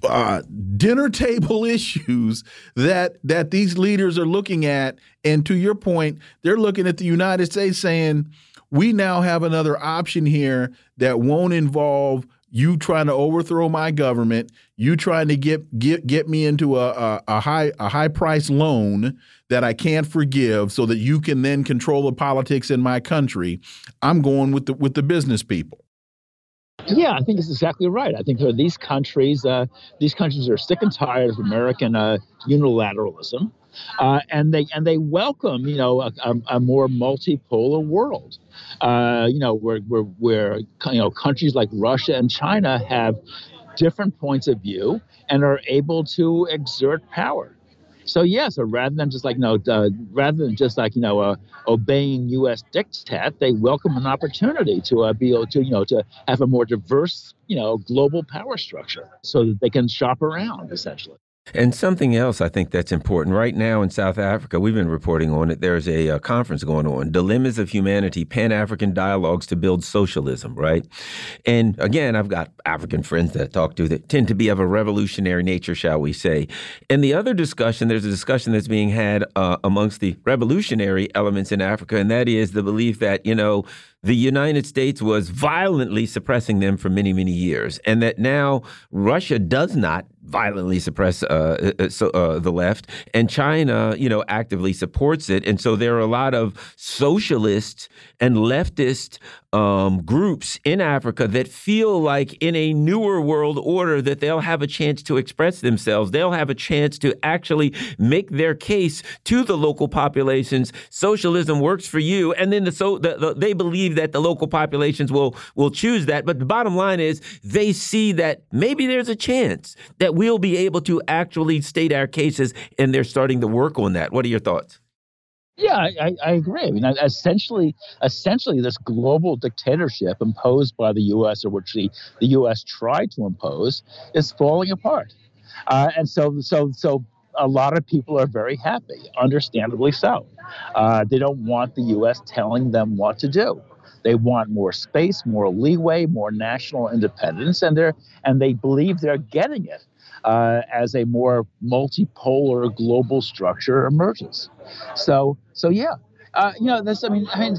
uh, dinner table issues that that these leaders are looking at. And to your point they're looking at the united states saying we now have another option here that won't involve you trying to overthrow my government, you trying to get get get me into a, a, a high a high price loan that I can't forgive, so that you can then control the politics in my country. I'm going with the with the business people. Yeah, I think it's exactly right. I think these countries, uh, these countries are sick and tired of American uh, unilateralism, uh, and they and they welcome, you know, a, a, a more multipolar world uh, you know, where, where, where, you know, countries like Russia and China have different points of view and are able to exert power. So yeah, so rather than just like you know, uh, rather than just like you know, uh, obeying U.S. diktat, they welcome an opportunity to uh, be able to you know to have a more diverse you know global power structure, so that they can shop around essentially. And something else I think that's important right now in South Africa, we've been reporting on it. There's a, a conference going on, Dilemmas of Humanity Pan African Dialogues to Build Socialism, right? And again, I've got African friends that I talk to that tend to be of a revolutionary nature, shall we say. And the other discussion, there's a discussion that's being had uh, amongst the revolutionary elements in Africa, and that is the belief that, you know, the United States was violently suppressing them for many, many years, and that now Russia does not violently suppress uh, uh, so, uh, the left, and China, you know, actively supports it. And so there are a lot of socialist and leftist um, groups in Africa that feel like in a newer world order that they'll have a chance to express themselves. They'll have a chance to actually make their case to the local populations. Socialism works for you, and then the so the, the, they believe that the local populations will will choose that. But the bottom line is they see that maybe there's a chance that we'll be able to actually state our cases, and they're starting to work on that. What are your thoughts? Yeah, I, I, agree. I mean, essentially, essentially, this global dictatorship imposed by the U.S. or which the, the U.S. tried to impose is falling apart, uh, and so so so a lot of people are very happy, understandably so. Uh, they don't want the U.S. telling them what to do. They want more space, more leeway, more national independence, and they're and they believe they're getting it uh, as a more multipolar global structure emerges. So, so yeah. Uh, you know, this. I mean, I mean,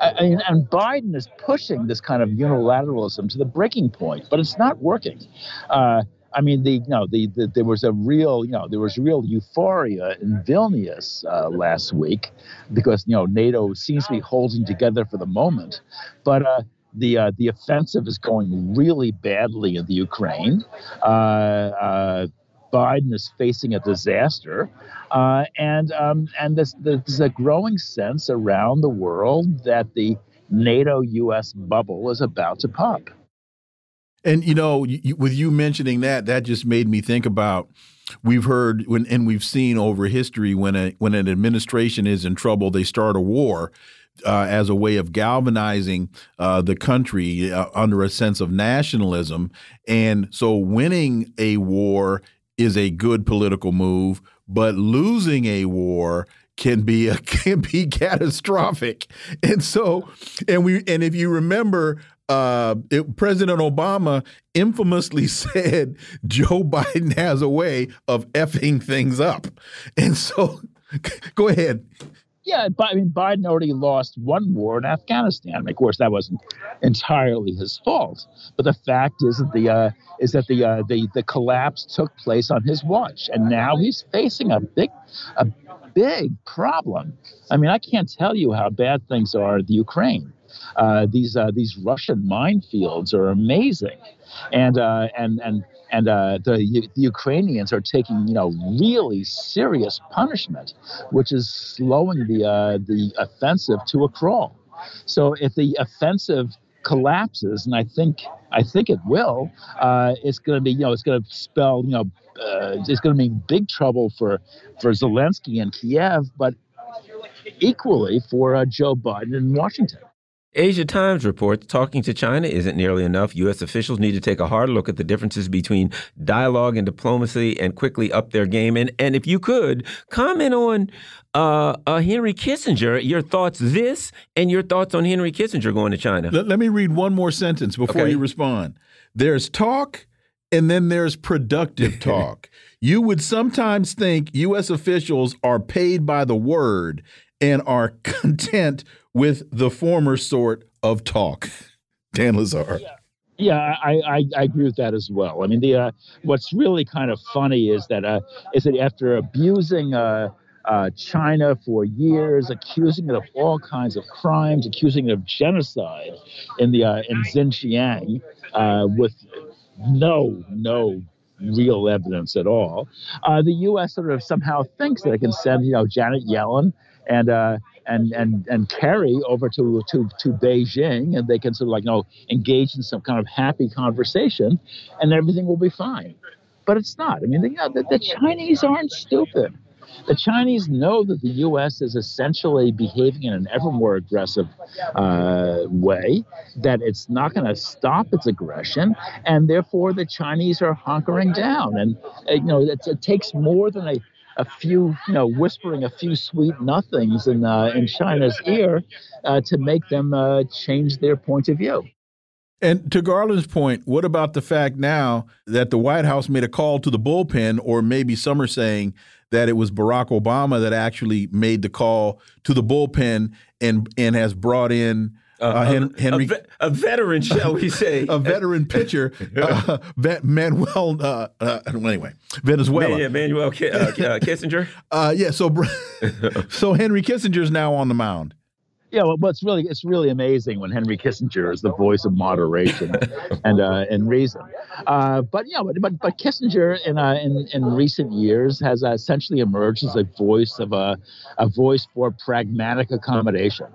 I and Biden is pushing this kind of unilateralism to the breaking point, but it's not working. Uh, I mean, the you know, the, the, there was a real you know there was real euphoria in Vilnius uh, last week because you know NATO seems to be holding together for the moment, but uh, the uh, the offensive is going really badly in the Ukraine. Uh, uh, Biden is facing a disaster, uh, and um, and this, there's a growing sense around the world that the NATO-U.S. bubble is about to pop. And you know, you, with you mentioning that, that just made me think about we've heard when and we've seen over history when a when an administration is in trouble, they start a war uh, as a way of galvanizing uh, the country uh, under a sense of nationalism. And so winning a war is a good political move, but losing a war can be a, can be catastrophic. And so, and we and if you remember, uh, it, President Obama infamously said Joe Biden has a way of effing things up. And so, go ahead. Yeah, but I mean, Biden already lost one war in Afghanistan. of course, that wasn't entirely his fault. But the fact is that the uh, is that the uh, the the collapse took place on his watch, and now he's facing a big a big problem. I mean, I can't tell you how bad things are in the Ukraine. Uh, these uh, these Russian minefields are amazing, and uh, and and and uh, the, the, Ukrainians are taking, you know, really serious punishment, which is slowing the uh, the offensive to a crawl. So if the offensive collapses, and I think I think it will, uh, it's going to be, you know, it's going to spell, you know, uh, it's going to mean big trouble for for Zelensky and Kiev, but equally for uh, Joe Biden in Washington. Asia Times reports talking to China isn't nearly enough. U.S. officials need to take a hard look at the differences between dialogue and diplomacy and quickly up their game. And, and if you could, comment on uh, uh, Henry Kissinger, your thoughts this and your thoughts on Henry Kissinger going to China. Let, let me read one more sentence before okay. you respond. There's talk and then there's productive talk. you would sometimes think U.S. officials are paid by the word and are content with the former sort of talk. Dan Lazare. Yeah. Yeah, I, I, I, agree with that as well. I mean, the uh, what's really kind of funny is that uh, is that after abusing uh, uh, China for years, accusing it of all kinds of crimes, accusing it of genocide in the uh, in Xinjiang, uh, with no no real evidence at all, the U.S. sort of somehow thinks that it can send you know Janet Yellen and uh, and and and Kerry over to to to Beijing, and they can sort of like you know engage in some kind of happy conversation, and everything will be fine. But it's not. I mean, the, you know, the, the Chinese aren't stupid. The Chinese know that the U.S. is essentially behaving in an ever more aggressive uh, way, that it's not going to stop its aggression, and therefore the Chinese are hunkering down. And uh, you know, it takes more than a a few, you know, whispering a few sweet nothings in uh, in China's ear uh, to make them uh, change their point of view. And to Garland's point, what about the fact now that the White House made a call to the bullpen, or maybe some are saying that it was Barack Obama that actually made the call to the bullpen and and has brought in uh, Hen Henry, a, ve a, veteran, shall we say, a veteran pitcher, uh, Manuel. Uh, uh, anyway, Venezuela. Yeah, Manuel Kissinger. yeah, so so Henry Kissinger is now on the mound yeah, well, it's really it's really amazing when Henry Kissinger is the voice of moderation and uh, and reason. Uh, but yeah, but, but but Kissinger in uh, in in recent years has essentially emerged as a voice of a a voice for pragmatic accommodation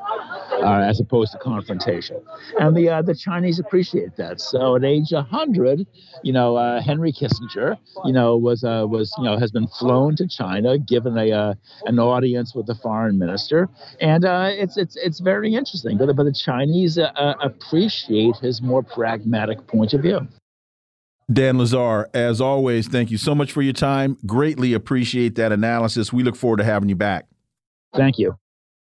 uh, as opposed to confrontation, and the uh, the Chinese appreciate that. So at age hundred, you know, uh, Henry Kissinger, you know, was was you know has been flown to China, given a an audience with the foreign minister, and it's it's it's very interesting. But, but the Chinese uh, uh, appreciate his more pragmatic point of view. Dan Lazare, as always, thank you so much for your time. Greatly appreciate that analysis. We look forward to having you back. Thank you.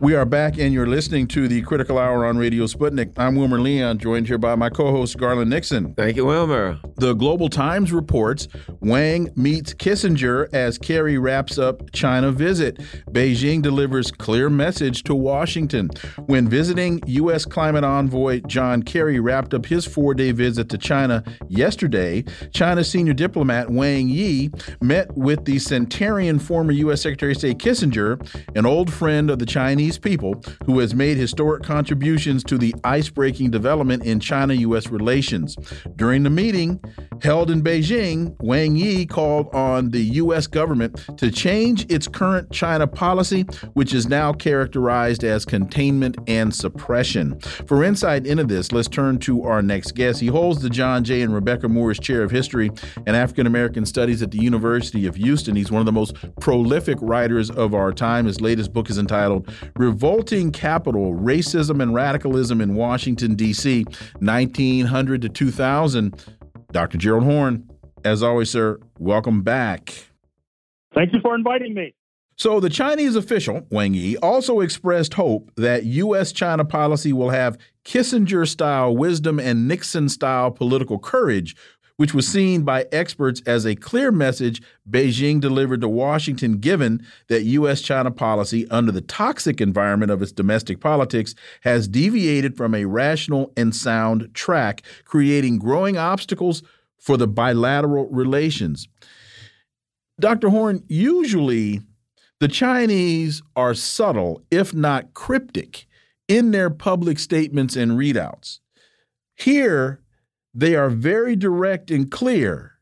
We are back, and you're listening to the Critical Hour on Radio Sputnik. I'm Wilmer Leon, joined here by my co host, Garland Nixon. Thank you, Wilmer. The Global Times reports Wang meets Kissinger as Kerry wraps up China visit. Beijing delivers clear message to Washington. When visiting, U.S. climate envoy John Kerry wrapped up his four day visit to China yesterday. China's senior diplomat Wang Yi met with the centenarian former U.S. Secretary of State Kissinger, an old friend of the Chinese People who has made historic contributions to the ice-breaking development in China-U.S. relations. During the meeting held in Beijing, Wang Yi called on the U.S. government to change its current China policy, which is now characterized as containment and suppression. For insight into this, let's turn to our next guest. He holds the John J. and Rebecca Moores Chair of History and African American Studies at the University of Houston. He's one of the most prolific writers of our time. His latest book is entitled Revolting Capital, Racism and Radicalism in Washington, D.C., 1900 to 2000. Dr. Gerald Horne, as always, sir, welcome back. Thank you for inviting me. So, the Chinese official, Wang Yi, also expressed hope that U.S. China policy will have Kissinger style wisdom and Nixon style political courage which was seen by experts as a clear message Beijing delivered to Washington, given that U.S. China policy, under the toxic environment of its domestic politics, has deviated from a rational and sound track, creating growing obstacles for the bilateral relations. Dr. Horne, usually the Chinese are subtle, if not cryptic, in their public statements and readouts. Here, they are very direct and clear,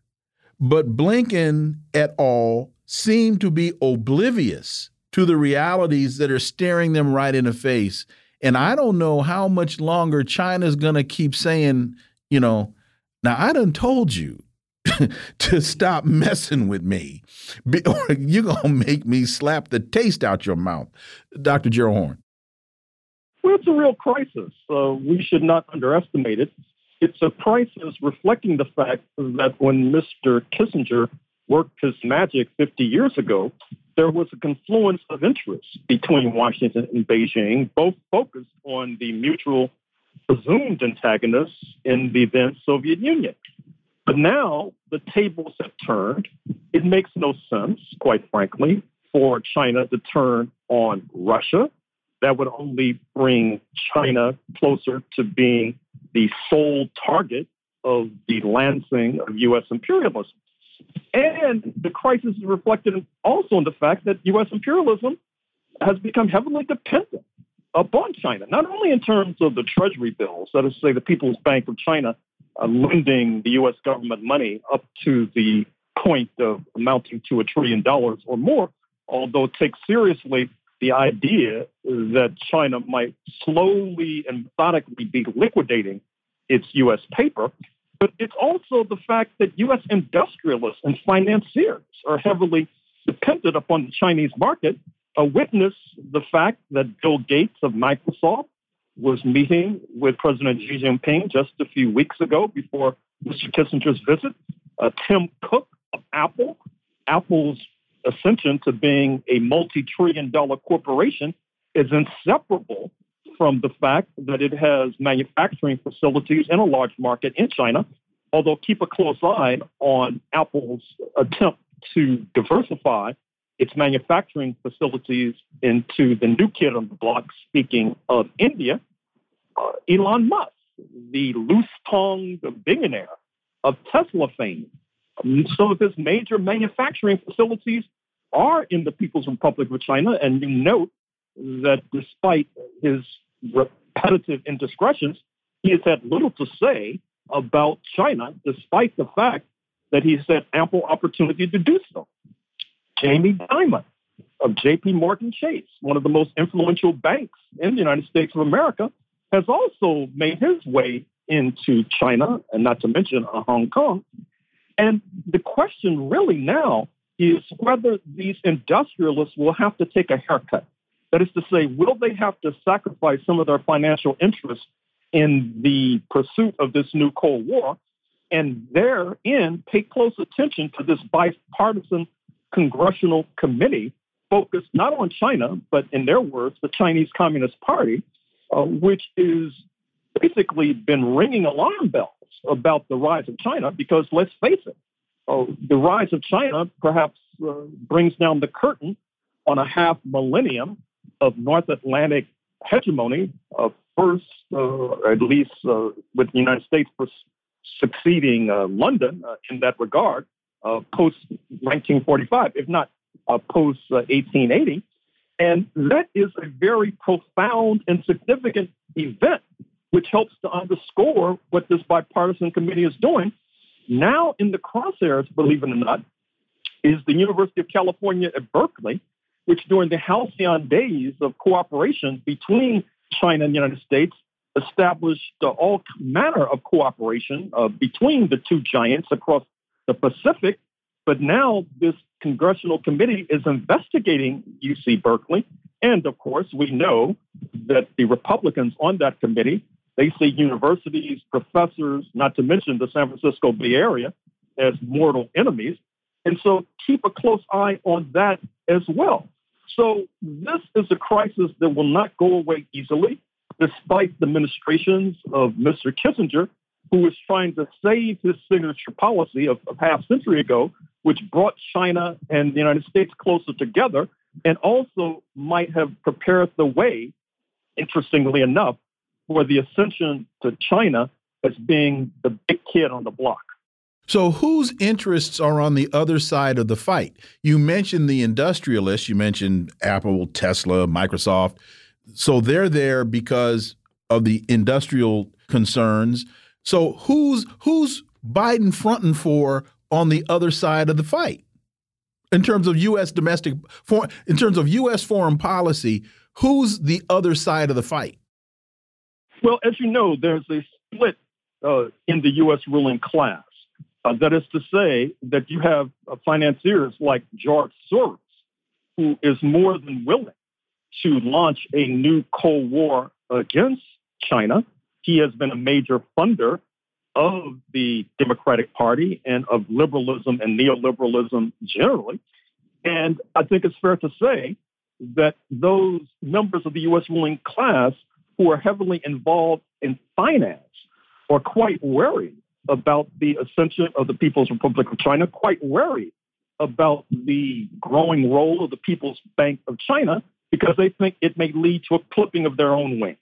but Blinken et al. seem to be oblivious to the realities that are staring them right in the face. And I don't know how much longer China's going to keep saying, you know, now I done told you to stop messing with me, or you're going to make me slap the taste out your mouth. Dr. Gerald Horne. Well, it's a real crisis. Uh, we should not underestimate it it's a crisis reflecting the fact that when Mr. Kissinger worked his magic 50 years ago, there was a confluence of interests between Washington and Beijing, both focused on the mutual presumed antagonists in the then Soviet Union. But now the tables have turned. It makes no sense, quite frankly, for China to turn on Russia. That would only bring China closer to being the sole target of the lancing of U.S. imperialism. And the crisis is reflected also in the fact that U.S. imperialism has become heavily dependent upon China, not only in terms of the treasury bills, that is to say, the People's Bank of China uh, lending the U.S. government money up to the point of amounting to a trillion dollars or more, although it takes seriously the idea that China might slowly and methodically be liquidating its U.S. paper, but it's also the fact that U.S. industrialists and financiers are heavily dependent upon the Chinese market. A witness the fact that Bill Gates of Microsoft was meeting with President Xi Jinping just a few weeks ago before Mr. Kissinger's visit. Uh, Tim Cook of Apple, Apple's ascension to being a multi trillion dollar corporation is inseparable from the fact that it has manufacturing facilities in a large market in China. Although, keep a close eye on Apple's attempt to diversify its manufacturing facilities into the new kid on the block, speaking of India, uh, Elon Musk, the loose tongued billionaire of Tesla fame. Some of his major manufacturing facilities are in the People's Republic of China, and you note that despite his repetitive indiscretions, he has had little to say about China, despite the fact that he's had ample opportunity to do so. Jamie Dimon of JP Morgan Chase, one of the most influential banks in the United States of America, has also made his way into China, and not to mention uh, Hong Kong. And the question really now is whether these industrialists will have to take a haircut. That is to say, will they have to sacrifice some of their financial interests in the pursuit of this new Cold War and therein pay close attention to this bipartisan congressional committee focused not on China, but in their words, the Chinese Communist Party, uh, which is basically been ringing alarm bells about the rise of China because let's face it, uh, the rise of China perhaps uh, brings down the curtain on a half millennium of North Atlantic hegemony, uh, first, at least uh, with the United States succeeding uh, London uh, in that regard, post 1945, if not post 1880. And that is a very profound and significant event, which helps to underscore what this bipartisan committee is doing. Now, in the crosshairs, believe it or not, is the University of California at Berkeley, which during the halcyon days of cooperation between China and the United States established uh, all manner of cooperation uh, between the two giants across the Pacific. But now this congressional committee is investigating UC Berkeley. And of course, we know that the Republicans on that committee, they see universities, professors, not to mention the San Francisco Bay Area, as mortal enemies. And so keep a close eye on that as well. So this is a crisis that will not go away easily, despite the ministrations of Mr. Kissinger, who was trying to save his signature policy of, of half century ago, which brought China and the United States closer together, and also might have prepared the way, interestingly enough, for the ascension to China as being the big kid on the block. So, whose interests are on the other side of the fight? You mentioned the industrialists, you mentioned Apple, Tesla, Microsoft. So, they're there because of the industrial concerns. So, who's who's Biden fronting for on the other side of the fight? In terms of U.S. domestic, in terms of U.S. foreign policy, who's the other side of the fight? Well, as you know, there's a split uh, in the U.S. ruling class. Uh, that is to say that you have uh, financiers like George Soros, who is more than willing to launch a new Cold War against China. He has been a major funder of the Democratic Party and of liberalism and neoliberalism generally. And I think it's fair to say that those members of the U.S. ruling class who are heavily involved in finance are quite worried about the ascension of the People's Republic of China, quite worried about the growing role of the People's Bank of China because they think it may lead to a clipping of their own wings.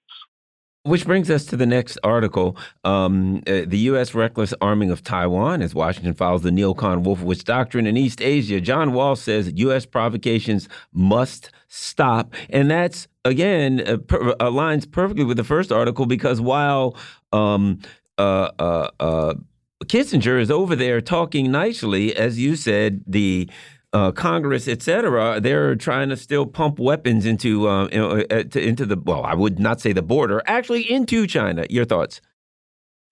Which brings us to the next article. Um, uh, the U.S. reckless arming of Taiwan as Washington follows the neocon Wolfowitz doctrine in East Asia. John Wall says U.S. provocations must stop. And that's, again, uh, per aligns perfectly with the first article because while um, uh, uh, uh, Kissinger is over there talking nicely, as you said, the uh, Congress, etc. They're trying to still pump weapons into uh, uh, into the well, I would not say the border, actually into China. Your thoughts?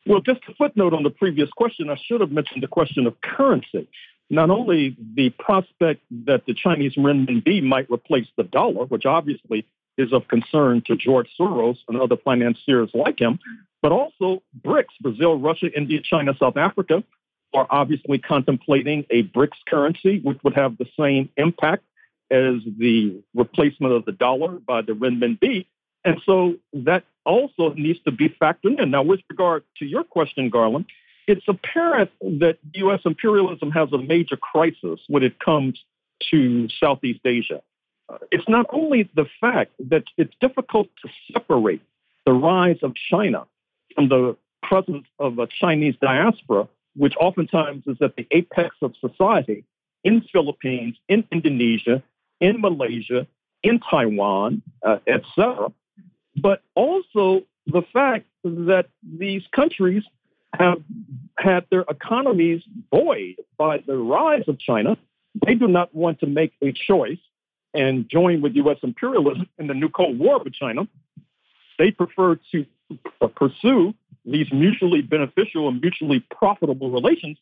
Well, just a footnote on the previous question, I should have mentioned the question of currency. Not only the prospect that the Chinese renminbi might replace the dollar, which obviously is of concern to George Soros and other financiers like him, but also BRICS, Brazil, Russia, India, China, South Africa, are obviously contemplating a BRICS currency, which would have the same impact as the replacement of the dollar by the renminbi. And so that also needs to be factored in. Now, with regard to your question, Garland, it's apparent that U.S. imperialism has a major crisis when it comes to Southeast Asia. It's not only the fact that it's difficult to separate the rise of China from the presence of a Chinese diaspora, which oftentimes is at the apex of society in Philippines, in Indonesia, in Malaysia, in Taiwan, uh, etc. But also the fact that these countries have had their economies buoyed by the rise of China. They do not want to make a choice and join with U.S. imperialism in the new Cold War with China. They prefer to pursue these mutually beneficial and mutually profitable relations.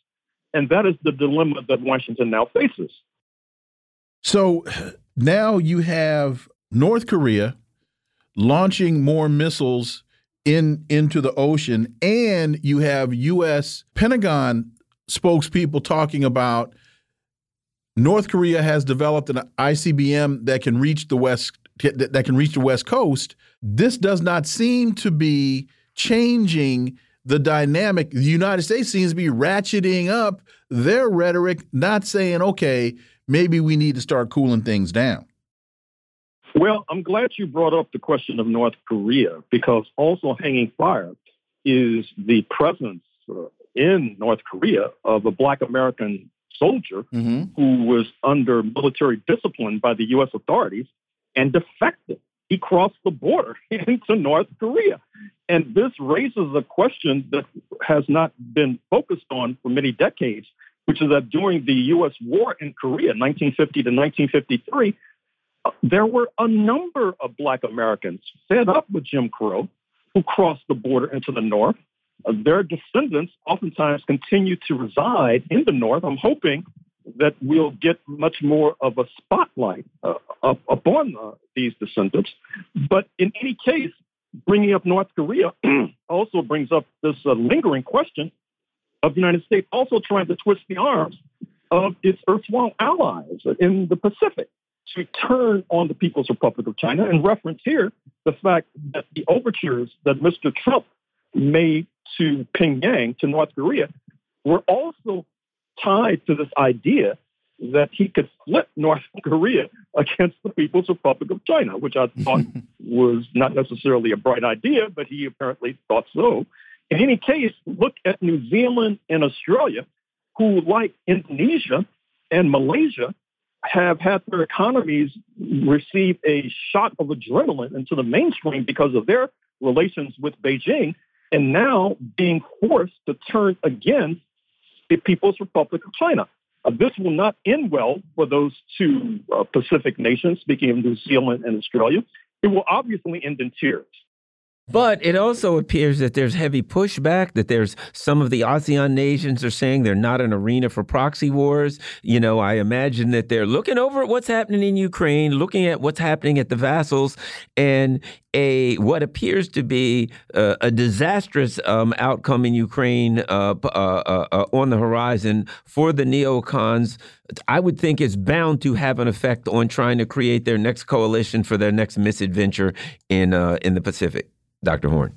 And that is the dilemma that Washington now faces. So now you have North Korea launching more missiles in into the ocean, and you have U.S. Pentagon spokespeople talking about North Korea has developed an ICBM that can reach the west that can reach the west coast. This does not seem to be changing the dynamic. The United States seems to be ratcheting up their rhetoric, not saying, okay, maybe we need to start cooling things down. Well, I'm glad you brought up the question of North Korea because also hanging fire is the presence uh, in North Korea of a Black American soldier mm-hmm. who was under military discipline by the U.S. authorities and defected. He crossed the border into North Korea. And this raises a question that has not been focused on for many decades, which is that during the U.S. war in Korea, 1950 to 1953, there were a number of Black Americans fed up with Jim Crow who crossed the border into the North. Their descendants oftentimes continue to reside in the North. I'm hoping that we'll get much more of a spotlight uh, up, upon uh, these dissenters. But in any case, bringing up North Korea also brings up this uh, lingering question of the United States also trying to twist the arms of its erstwhile allies in the Pacific to turn on the People's Republic of China and reference here the fact that the overtures that Mr. Trump made to Pyongyang, to North Korea, were also tied to this idea that he could flip North Korea against the People's Republic of China, which I thought was not necessarily a bright idea, but he apparently thought so. In any case, look at New Zealand and Australia, who, like Indonesia and Malaysia, have had their economies receive a shot of adrenaline into the mainstream because of their relations with Beijing, and now being forced to turn against the People's Republic of China. Uh, this will not end well for those two uh, Pacific nations, speaking of New Zealand and Australia. It will obviously end in tears. But it also appears that there's heavy pushback, that there's some of the ASEAN nations are saying they're not an arena for proxy wars. You know, I imagine that they're looking over at what's happening in Ukraine, looking at what's happening at the vassals, and a what appears to be uh, a disastrous um, outcome in Ukraine uh, uh, uh, uh on the horizon for the neocons. I would think is bound to have an effect on trying to create their next coalition for their next misadventure in uh, in the Pacific. Dr. Horne?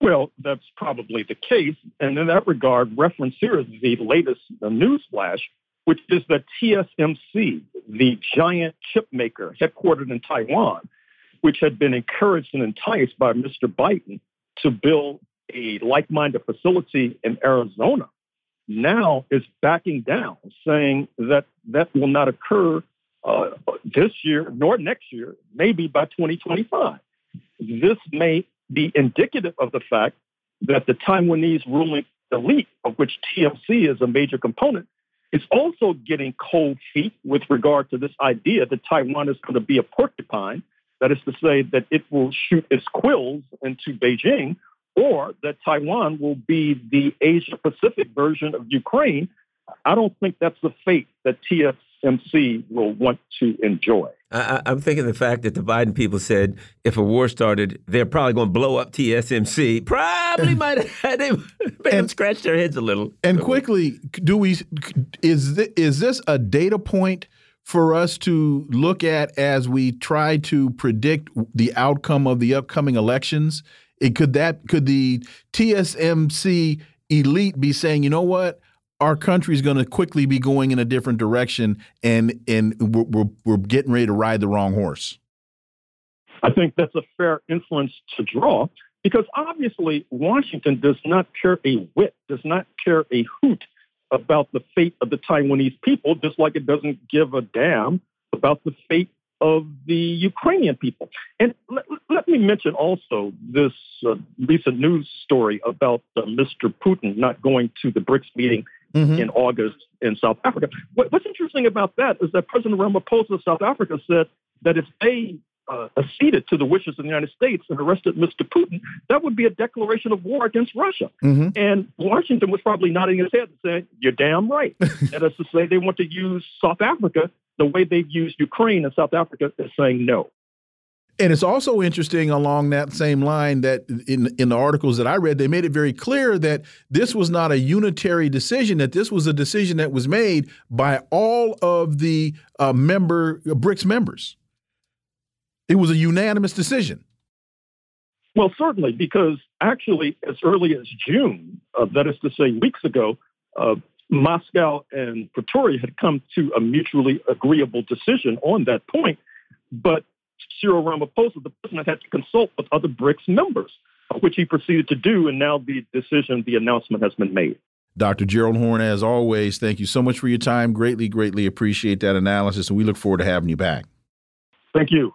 Well, that's probably the case. And in that regard, reference here is the latest news flash, which is that TSMC, the giant chip maker headquartered in Taiwan, which had been encouraged and enticed by Mr. Biden to build a like minded facility in Arizona, now is backing down, saying that that will not occur uh, this year nor next year, maybe by 2025. This may be indicative of the fact that the Taiwanese ruling elite, of which TMC is a major component, is also getting cold feet with regard to this idea that Taiwan is going to be a porcupine. That is to say, that it will shoot its quills into Beijing, or that Taiwan will be the Asia Pacific version of Ukraine. I don't think that's the fate that TSMC will want to enjoy. I, am thinking the fact that the Biden people said if a war started, they're probably going to blow up TSMC. Probably might have had them, and, scratch their heads a little. And quickly, do we is this, is this a data point? for us to look at as we try to predict the outcome of the upcoming elections? It could that could the TSMC elite be saying, you know what? Our country is going to quickly be going in a different direction, and and we're, we're, we're getting ready to ride the wrong horse. I think that's a fair inference to draw because obviously Washington does not care a whit, does not care a hoot about the fate of the Taiwanese people, just like it doesn't give a damn about the fate of the Ukrainian people. And let, let me mention also this uh, recent news story about uh, Mr. Putin not going to the BRICS meeting mm-hmm. in August in South Africa. What, what's interesting about that is that President Ramaphosa of South Africa said that if they uh, acceded to the wishes of the United States and arrested Mr. Putin, that would be a declaration of war against Russia. Mm-hmm. And Washington was probably nodding his head and saying, You're damn right. that is to say, they want to use South Africa the way they've used Ukraine, and South Africa is saying no. And it's also interesting along that same line that in in the articles that I read, they made it very clear that this was not a unitary decision; that this was a decision that was made by all of the uh, member BRICS members. It was a unanimous decision. Well, certainly, because actually, as early as June, uh, that is to say, weeks ago, uh, Moscow and Pretoria had come to a mutually agreeable decision on that point. But Cyril Ramaphosa, the president, had to consult with other BRICS members, which he proceeded to do. And now the decision, the announcement has been made. Dr. Gerald Horne, as always, thank you so much for your time. Greatly, greatly appreciate that analysis. And we look forward to having you back. Thank you.